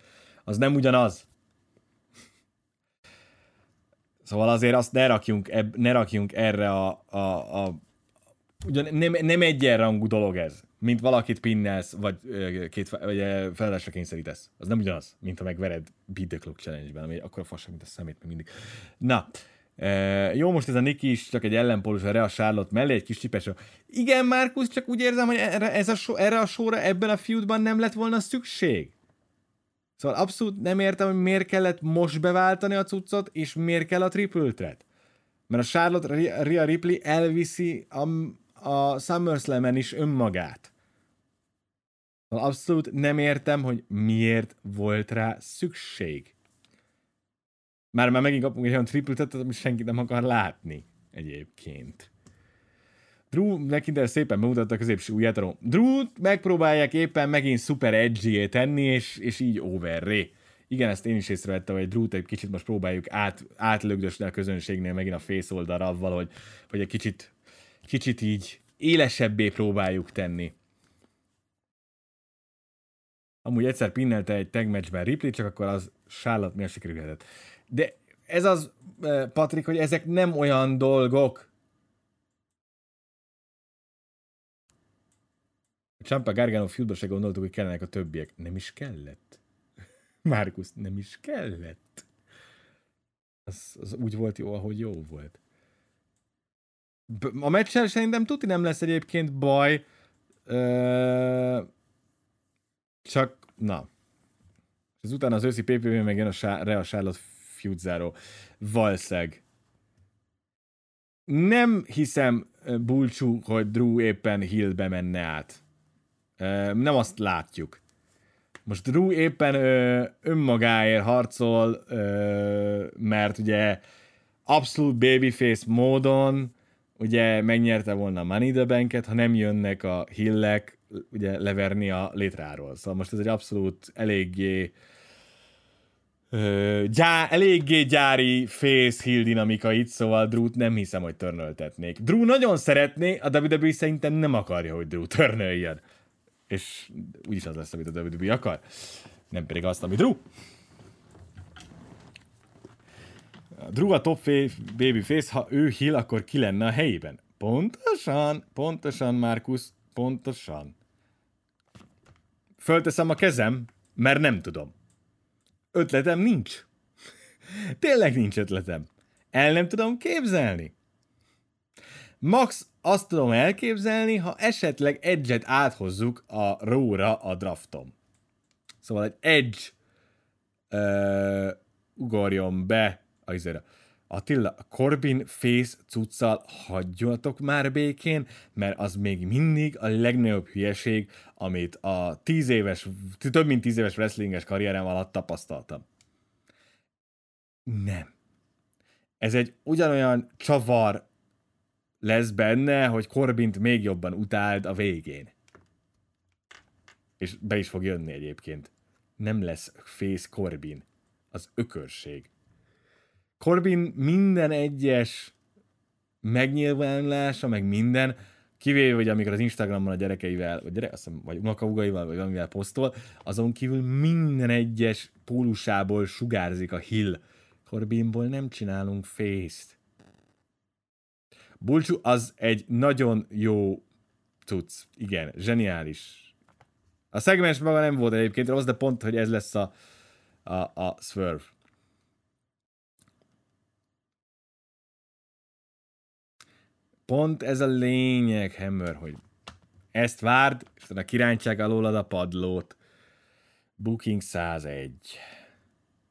Speaker 3: az nem ugyanaz. Szóval azért azt ne rakjunk, eb, ne rakjunk erre a, a, a ugyan nem, nem egyenrangú dolog ez, mint valakit pinnelsz, vagy, két, vagy feladásra kényszerítesz. Az nem ugyanaz, mint ha megvered Beat the Clock Challenge-ben, ami akkor a mint a szemét még mindig. Na, e, jó, most ez a Niki is csak egy ellenpólus a Rea Charlotte mellé, egy kis csipes. Igen, Márkusz, csak úgy érzem, hogy erre, ez a so, erre a sorra ebben a feudban nem lett volna szükség. Szóval abszolút nem értem, hogy miért kellett most beváltani a cuccot, és miért kell a triple threat. Mert a Charlotte Rhea Ripley elviszi a, a SummerSlam-en is önmagát. Szóval abszolút nem értem, hogy miért volt rá szükség. Már már megint kapunk egy olyan triple threat amit senki nem akar látni egyébként. Drew McIntyre szépen bemutatta a középső ujját a drew megpróbálják éppen megint super edgy tenni, és, és így overré. Igen, ezt én is észrevettem, hogy Drew-t egy kicsit most próbáljuk át, átlögdösni a közönségnél megint a face oldalra avval, hogy egy kicsit, kicsit így élesebbé próbáljuk tenni. Amúgy egyszer pinnelte egy tag matchben Ripley, csak akkor az sállat miért sikerülhetett. De ez az, Patrik, hogy ezek nem olyan dolgok, Csampa Gargano feudba se gondoltuk, hogy kellenek a többiek. Nem is kellett. Márkusz, nem is kellett. Az, az úgy volt jó, ahogy jó volt. A meccsel szerintem tuti nem lesz egyébként baj. Ö... Csak, na. És utána az őszi PPV meg jön a Real Charlotte feud záró. Valszeg. Nem hiszem bulcsú, hogy Drew éppen Hillbe menne át nem azt látjuk. Most Drew éppen ö, önmagáért harcol, ö, mert ugye abszolút babyface módon ugye megnyerte volna a Money the Bank-et, ha nem jönnek a hillek ugye leverni a létráról. Szóval most ez egy abszolút eléggé gyá, eléggé gyári face hill dinamika itt, szóval Drew-t nem hiszem, hogy törnöltetnék. Drew nagyon szeretné, a WWE szerintem nem akarja, hogy Drew törnöljön és úgyis az lesz, amit a WWE akar. Nem pedig azt, amit Drew. Drew a top baby face, ha ő hill, akkor ki lenne a helyében. Pontosan, pontosan, Markus, pontosan. Fölteszem a kezem, mert nem tudom. Ötletem nincs. Tényleg nincs ötletem. El nem tudom képzelni. Max azt tudom elképzelni, ha esetleg Edge-et áthozzuk a Raw-ra a draftom. Szóval egy Edge uh, ugorjon be a izére. Attila, a Corbin Face cuccal hagyjatok már békén, mert az még mindig a legnagyobb hülyeség, amit a tíz éves, több mint tíz éves wrestlinges karrierem alatt tapasztaltam. Nem. Ez egy ugyanolyan csavar lesz benne, hogy Corbint még jobban utáld a végén. És be is fog jönni egyébként. Nem lesz Face Corbin. Az ökörség. Corbin minden egyes megnyilvánulása, meg minden, kivéve, hogy amikor az Instagramon a gyerekeivel, vagy, gyerek, azt vagy unokahúgaival, vagy valamivel posztol, azon kívül minden egyes pólusából sugárzik a hill. Corbinból nem csinálunk face-t. Bulcsú az egy nagyon jó cucc. Igen, zseniális. A szegmens maga nem volt egyébként rossz, de pont, hogy ez lesz a, a, a swerve. Pont ez a lényeg, Hammer, hogy ezt várd, és a kirántság alólad a padlót. Booking 101.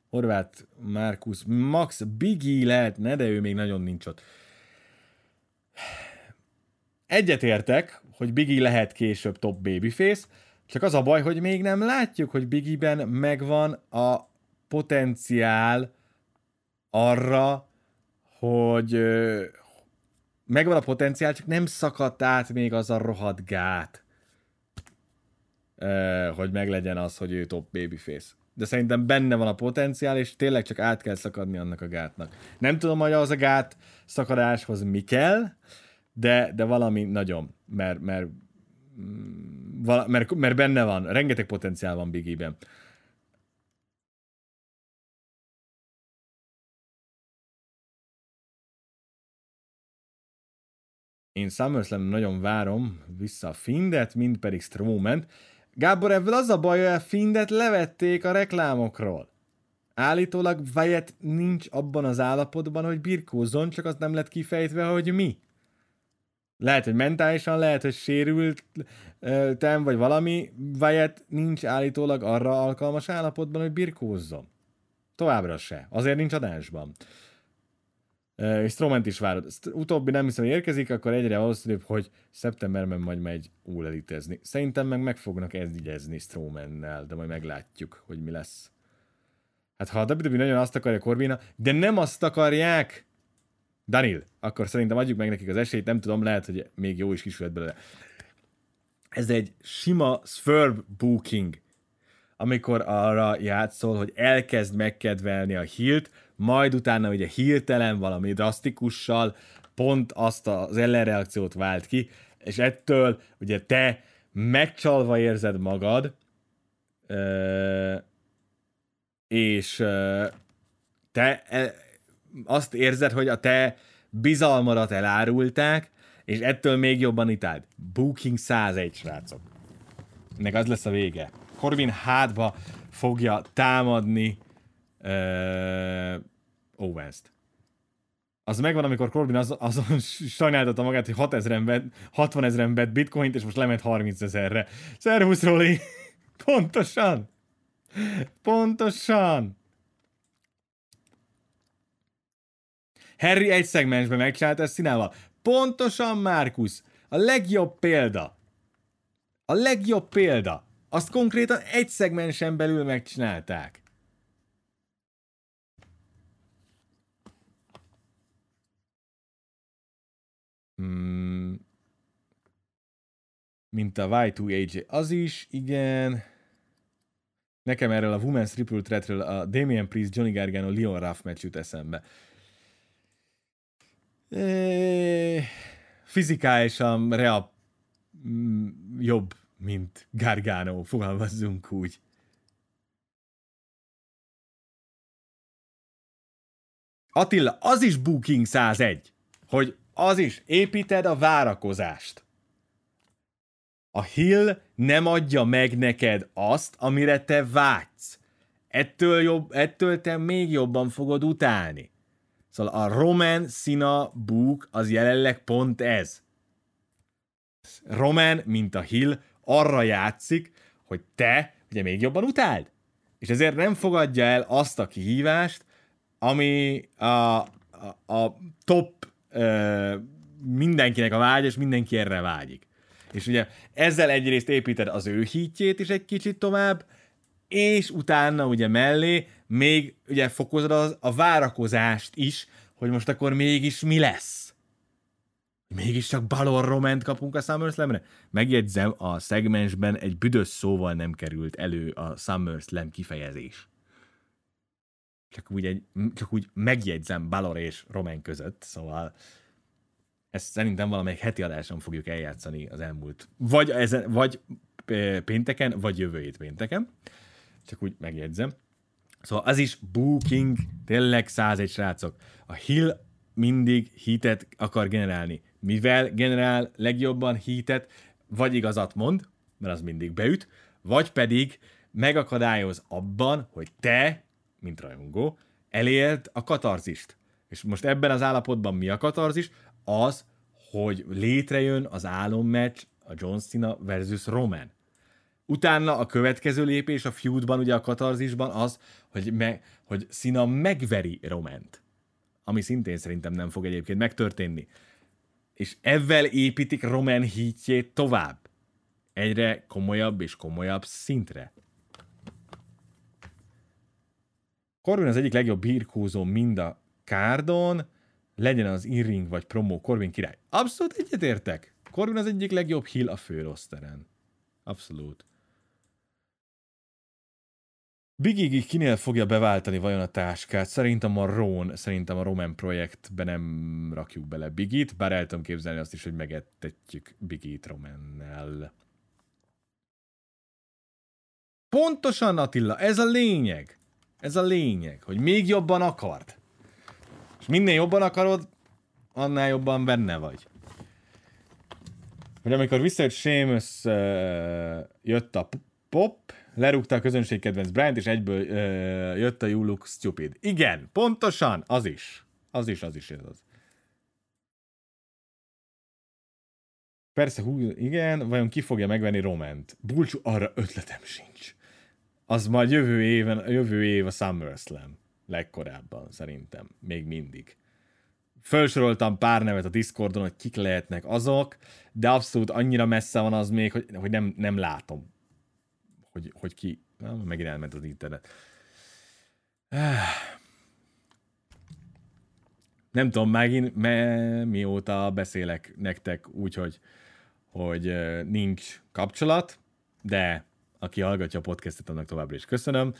Speaker 3: Horváth Markus, Max Biggie lehetne, de ő még nagyon nincs ott. Egyetértek, hogy Biggie lehet később top babyface, csak az a baj, hogy még nem látjuk, hogy Biggie-ben megvan a potenciál arra, hogy, megvan a potenciál, csak nem szakadt át még az a rohadt gát, hogy meglegyen az, hogy ő top babyface. De szerintem benne van a potenciál, és tényleg csak át kell szakadni annak a gátnak. Nem tudom, hogy az a gát szakadáshoz mi kell, de, de valami nagyon, mert, mert, mm, mert, mert benne van, rengeteg potenciál van Biggie-ben. Én SummerSlam nagyon várom vissza a Findet, mint pedig Strowman. Gábor, ebből az a baj, hogy a Findet levették a reklámokról. Állítólag Wyatt nincs abban az állapotban, hogy birkózzon, csak az nem lett kifejtve, hogy mi. Lehet, hogy mentálisan, lehet, hogy sérült tem, vagy valami. Wyatt nincs állítólag arra alkalmas állapotban, hogy birkózzon. Továbbra se. Azért nincs adásban és Strowman is várod. Utóbbi nem hiszem, hogy érkezik, akkor egyre valószínűbb, hogy szeptemberben majd megy úlelitezni. Szerintem meg meg fognak egyezni Strowmannel, de majd meglátjuk, hogy mi lesz. Hát ha a WWE nagyon azt akarja Corvina, de nem azt akarják, Daniel, akkor szerintem adjuk meg nekik az esélyt, nem tudom, lehet, hogy még jó is kisület belőle. Ez egy sima swerve booking, amikor arra játszol, hogy elkezd megkedvelni a hilt, majd utána ugye hirtelen valami drasztikussal pont azt az ellenreakciót vált ki, és ettől ugye te megcsalva érzed magad, és te e, azt érzed, hogy a te bizalmadat elárulták, és ettől még jobban itáld. Booking 101, srácok. Ennek az lesz a vége. Corvin hátba fogja támadni uh, Owens-t. Az megvan, amikor Corbin az, azon sajnáltatta magát, hogy 6 ezeren bet, 60 ezeren bet bitcoint, és most lement 30 ezerre. Szervusz, Roli! Pontosan! Pontosan! Harry egy szegmensben megcsinálta ezt színával. Pontosan, Márkusz! A legjobb példa. A legjobb példa. Azt konkrétan egy szegmensen belül megcsinálták. Hmm. Mint a Y2AJ. Az is, igen. Nekem erről a Women's Triple Threatről a Damian Priest, Johnny Gargano, Leon Ruff meccs jut eszembe. E... Fizikálisan Rea mm, jobb, mint Gargano, fogalmazzunk úgy. Attila, az is Booking 101, hogy az is, építed a várakozást. A Hill nem adja meg neked azt, amire te vágysz. Ettől, jobb, ettől te még jobban fogod utálni. Szóval a Roman Sina Book az jelenleg pont ez. Roman, mint a Hill, arra játszik, hogy te ugye még jobban utáld. És ezért nem fogadja el azt a kihívást, ami a, a, a top ö, mindenkinek a vágy, és mindenki erre vágyik. És ugye ezzel egyrészt építed az ő hítjét is egy kicsit tovább, és utána ugye mellé még ugye fokozod az, a várakozást is, hogy most akkor mégis mi lesz. Mégiscsak Balor Roment kapunk a SummerSlamre? Megjegyzem, a szegmensben egy büdös szóval nem került elő a SummerSlam kifejezés. Csak úgy, egy, csak úgy megjegyzem Balor és Roman között, szóval ezt szerintem valamelyik heti adáson fogjuk eljátszani az elmúlt, vagy, ezen, vagy pénteken, vagy jövő hét pénteken. Csak úgy megjegyzem. Szóval az is booking, tényleg 101 srácok. A Hill mindig hitet akar generálni. Mivel generál legjobban hitet, vagy igazat mond, mert az mindig beüt, vagy pedig megakadályoz abban, hogy te, mint rajongó, elért a katarzist. És most ebben az állapotban mi a katarzis? Az, hogy létrejön az álommeccs a John Cena versus Roman. Utána a következő lépés a feudban, ugye a katarzisban az, hogy, me, hogy Cena megveri Roment. Ami szintén szerintem nem fog egyébként megtörténni. És ezzel építik Roman hítjét tovább. Egyre komolyabb és komolyabb szintre. Corbin az egyik legjobb birkózó mind a kárdon, legyen az in vagy promo Corbin király. Abszolút egyetértek. Corbin az egyik legjobb hill a főroszteren. Abszolút. Biggie kinél fogja beváltani vajon a táskát? Szerintem a Ron, szerintem a Roman projektbe nem rakjuk bele Bigit, bár el tudom képzelni azt is, hogy megettetjük Bigit Romannel. Pontosan Attila, ez a lényeg. Ez a lényeg, hogy még jobban akart. És minél jobban akarod, annál jobban benne vagy. Hogy amikor visszajött Seamus, uh, jött a pop, lerúgta a közönség kedvenc Bryant, és egyből uh, jött a You Look Stupid. Igen, pontosan, az is. Az is, az is ez az. Persze, hú, igen, vajon ki fogja megvenni Roment? Bulcsú, arra ötletem sincs. Az majd jövő, éven, jövő év a SummerSlam. Legkorábban, szerintem. Még mindig. Felsoroltam pár nevet a Discordon, hogy kik lehetnek azok, de abszolút annyira messze van az még, hogy, hogy nem, nem látom hogy, hogy ki... Na, megint elment az internet. Nem tudom, megint me, mióta beszélek nektek úgy, hogy, hogy nincs kapcsolat, de aki hallgatja a podcastet, annak továbbra is köszönöm.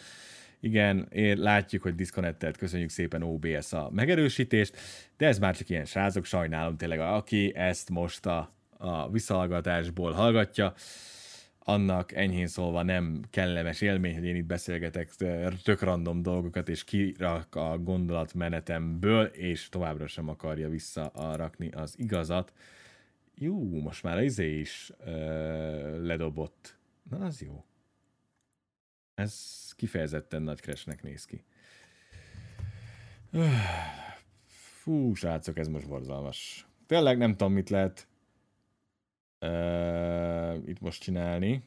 Speaker 3: Igen, ér, látjuk, hogy disconnectelt, köszönjük szépen OBS a megerősítést, de ez már csak ilyen srázok, sajnálom tényleg, aki ezt most a, a visszahallgatásból hallgatja annak enyhén szólva nem kellemes élmény, hogy én itt beszélgetek tök random dolgokat, és kirak a gondolatmenetemből, és továbbra sem akarja visszarakni az igazat. Jó, most már az izé is ö, ledobott. Na, az jó. Ez kifejezetten nagy crash néz ki. Fú, srácok, ez most borzalmas. Tényleg nem tudom, mit lehet uh, itt most csinálni.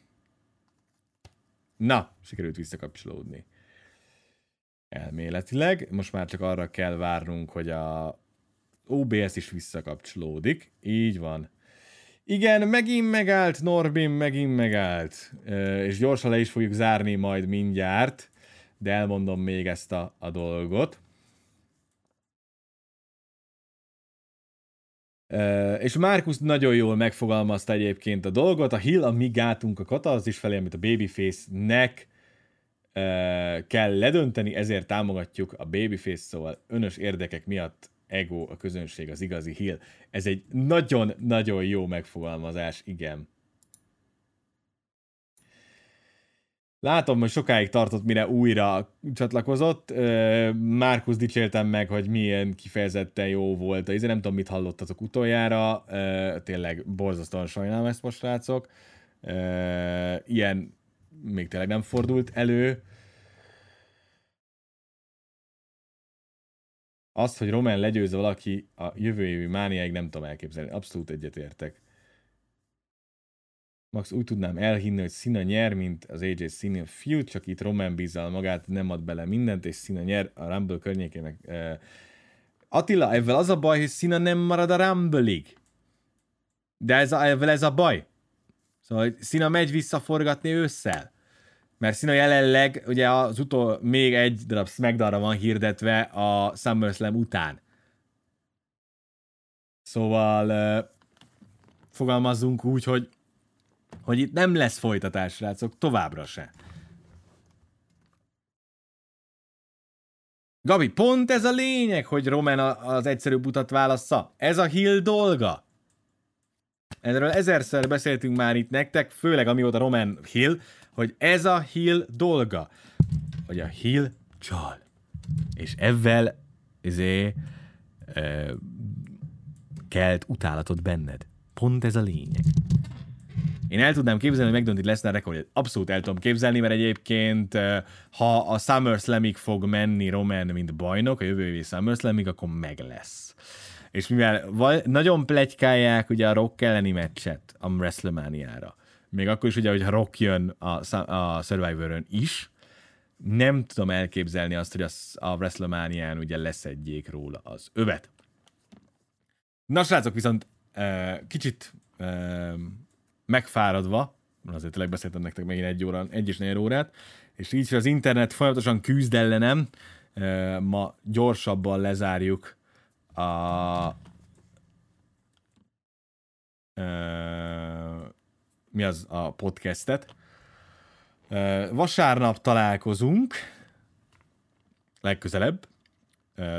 Speaker 3: Na, sikerült visszakapcsolódni. Elméletileg. Most már csak arra kell várnunk, hogy a OBS is visszakapcsolódik. Így van. Igen, megint megállt, Norbin megint megállt. És gyorsan le is fogjuk zárni majd mindjárt, de elmondom még ezt a, a dolgot. Uh, és Markus nagyon jól megfogalmazta egyébként a dolgot, a Hill a mi gátunk a katarzis felé, amit a Babyface-nek uh, kell ledönteni, ezért támogatjuk a Babyface, szóval önös érdekek miatt ego a közönség az igazi Hill. Ez egy nagyon-nagyon jó megfogalmazás, igen. Látom, hogy sokáig tartott, mire újra csatlakozott. Márkusz dicsértem meg, hogy milyen kifejezetten jó volt. Ezért nem tudom, mit hallottatok utoljára. Tényleg borzasztóan sajnálom ezt most, srácok. Ilyen még tényleg nem fordult elő. Azt, hogy Roman legyőzze valaki a jövő évi mániáig nem tudom elképzelni. Abszolút egyetértek. Max úgy tudnám elhinni, hogy Szina nyer, mint az AJ Szina Feud, csak itt Roman bízzal magát, nem ad bele mindent, és Szina nyer a Rumble környékén meg... Uh... Attila, ezzel az a baj, hogy Szina nem marad a Rumble-ig. De ez a, ezzel ez a baj. Szóval, hogy Szina megy visszaforgatni ősszel. Mert Szina jelenleg, ugye az utol még egy darab smackdown van hirdetve a SummerSlam után. Szóval fogalmazzunk úgy, hogy hogy itt nem lesz folytatás, srácok, továbbra se. Gabi, pont ez a lényeg, hogy Roman az egyszerűbb utat válassza. Ez a Hill dolga. Erről ezerszer beszéltünk már itt nektek, főleg amióta Roman Hill, hogy ez a Hill dolga. Hogy a Hill csal. És ezzel izé, e, kelt utálatot benned. Pont ez a lényeg. Én el tudnám képzelni, hogy megdönti Lesnar rekordját. Abszolút el tudom képzelni, mert egyébként ha a SummerSlamig fog menni Roman, mint bajnok, a jövő évi SummerSlamig, akkor meg lesz. És mivel vaj, nagyon plegykálják ugye a Rock elleni meccset a WrestleMania-ra, még akkor is ugye, hogyha Rock jön a, a Survivor-ön is, nem tudom elképzelni azt, hogy a, a WrestleMania-n ugye leszedjék róla az övet. Na srácok, viszont uh, kicsit uh, megfáradva, azért tényleg beszéltem nektek megint egy óra, egy és négy órát, és így, hogy az internet folyamatosan küzd ellenem, ma gyorsabban lezárjuk a mi az a podcastet. Vasárnap találkozunk, legközelebb,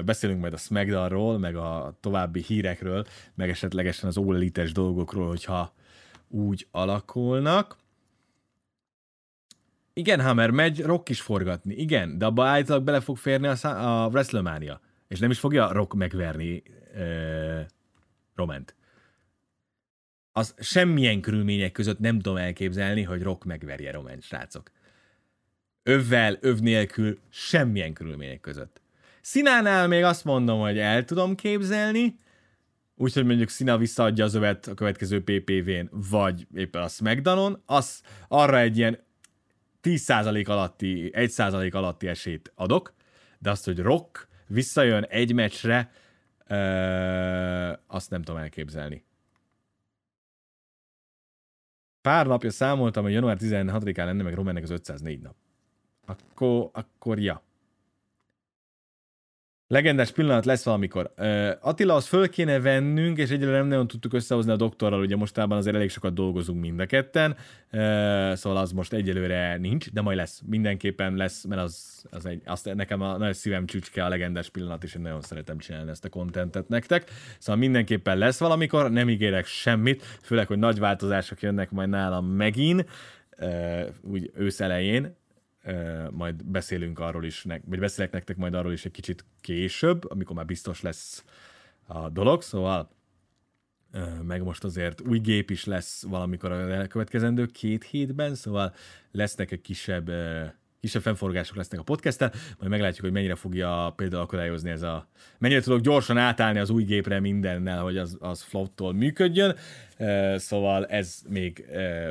Speaker 3: beszélünk majd a Smackdownról, meg a további hírekről, meg esetlegesen az all dolgokról, hogyha úgy alakulnak. Igen, Hammer megy Rock is forgatni. Igen, de abba állítólag bele fog férni a, a WrestleMania. És nem is fogja Rock megverni uh, Roment. Az semmilyen körülmények között nem tudom elképzelni, hogy Rock megverje Roment, srácok. Övvel, öv nélkül, semmilyen körülmények között. Színánál még azt mondom, hogy el tudom képzelni, úgyhogy mondjuk Szina visszaadja az övet a következő PPV-n, vagy éppen a Smackdownon, az arra egy ilyen 10% alatti, 1% alatti esélyt adok, de azt, hogy Rock visszajön egy meccsre, ö, azt nem tudom elképzelni. Pár napja számoltam, hogy január 16-án lenne meg Romannek az 504 nap. Akkor, akkor ja. Legendás pillanat lesz valamikor. Uh, Attila, az föl kéne vennünk, és egyelőre nem nagyon tudtuk összehozni a doktorral, ugye mostában azért elég sokat dolgozunk mind a ketten, szóval az most egyelőre nincs, de majd lesz. Mindenképpen lesz, mert az, az egy, azt nekem a nagy szívem csücske a legendás pillanat, és én nagyon szeretem csinálni ezt a kontentet nektek. Szóval mindenképpen lesz valamikor, nem ígérek semmit, főleg, hogy nagy változások jönnek majd nálam megint, uh, úgy ősz elején, majd beszélünk arról is, vagy beszélek nektek majd arról is egy kicsit később, amikor már biztos lesz a dolog, szóval meg most azért új gép is lesz valamikor a elkövetkezendő két hétben, szóval lesznek egy kisebb kisebb fennforgások lesznek a podcasttel, majd meglátjuk, hogy mennyire fogja például akadályozni ez a... Mennyire tudok gyorsan átállni az új gépre mindennel, hogy az, az flow működjön, szóval ez még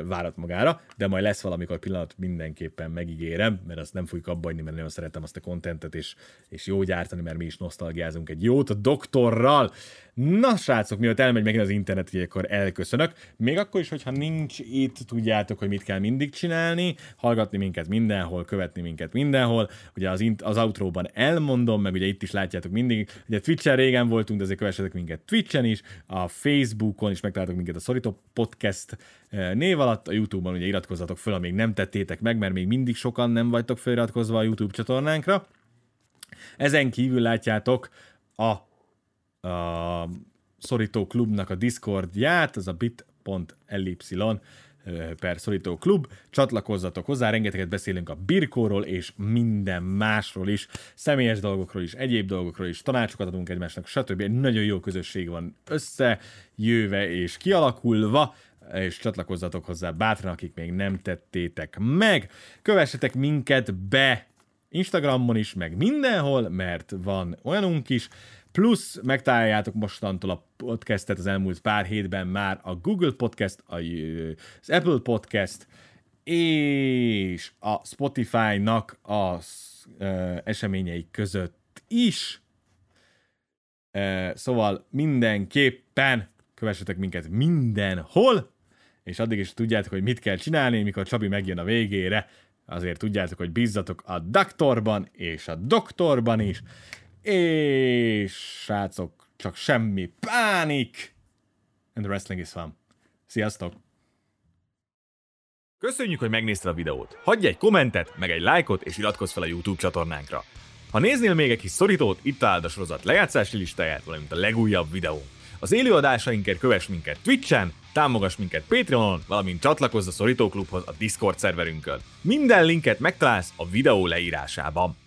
Speaker 3: várat magára, de majd lesz valamikor pillanat, mindenképpen megígérem, mert azt nem fogjuk abba mert nagyon szeretem azt a kontentet, és, és jó gyártani, mert mi is nosztalgiázunk egy jót a doktorral. Na, srácok, mielőtt elmegy megint az internet, így akkor elköszönök. Még akkor is, hogyha nincs itt, tudjátok, hogy mit kell mindig csinálni, hallgatni minket mindenhol, követni minket mindenhol. Ugye az, az outróban elmondom, meg ugye itt is látjátok mindig, ugye Twitch-en régen voltunk, de azért kövessetek minket Twitch-en is, a Facebookon is megtaláltok minket a Szorító Podcast eh, név alatt, a YouTube-on ugye iratkozzatok föl, amíg nem tettétek meg, mert még mindig sokan nem vagytok feliratkozva a YouTube csatornánkra. Ezen kívül látjátok a a Szorító Klubnak a Discordját, az a bit.ly per Szorító Klub. Csatlakozzatok hozzá, rengeteget beszélünk a birkóról és minden másról is, személyes dolgokról is, egyéb dolgokról is, tanácsokat adunk egymásnak, stb. Egy nagyon jó közösség van összejöve és kialakulva, és csatlakozzatok hozzá bátran, akik még nem tettétek meg. Kövessetek minket be Instagramon is, meg mindenhol, mert van olyanunk is, Plusz megtaláljátok mostantól a podcastet az elmúlt pár hétben már a Google Podcast, az Apple Podcast, és a Spotify-nak az eseményei között is. Szóval mindenképpen kövessetek minket mindenhol, és addig is tudjátok, hogy mit kell csinálni, mikor Csabi megjön a végére, azért tudjátok, hogy bízzatok a doktorban és a doktorban is, és srácok, csak semmi pánik, and the wrestling is fun. Sziasztok!
Speaker 1: Köszönjük, hogy megnézted a videót. Hagyj egy kommentet, meg egy lájkot, és iratkozz fel a YouTube csatornánkra. Ha néznél még egy kis szorítót, itt találd a sorozat lejátszási listáját, valamint a legújabb videó. Az élőadásainkért kövess minket Twitch-en, támogass minket Patreonon, valamint csatlakozz a Szorítóklubhoz a Discord szerverünkön. Minden linket megtalálsz a videó leírásában.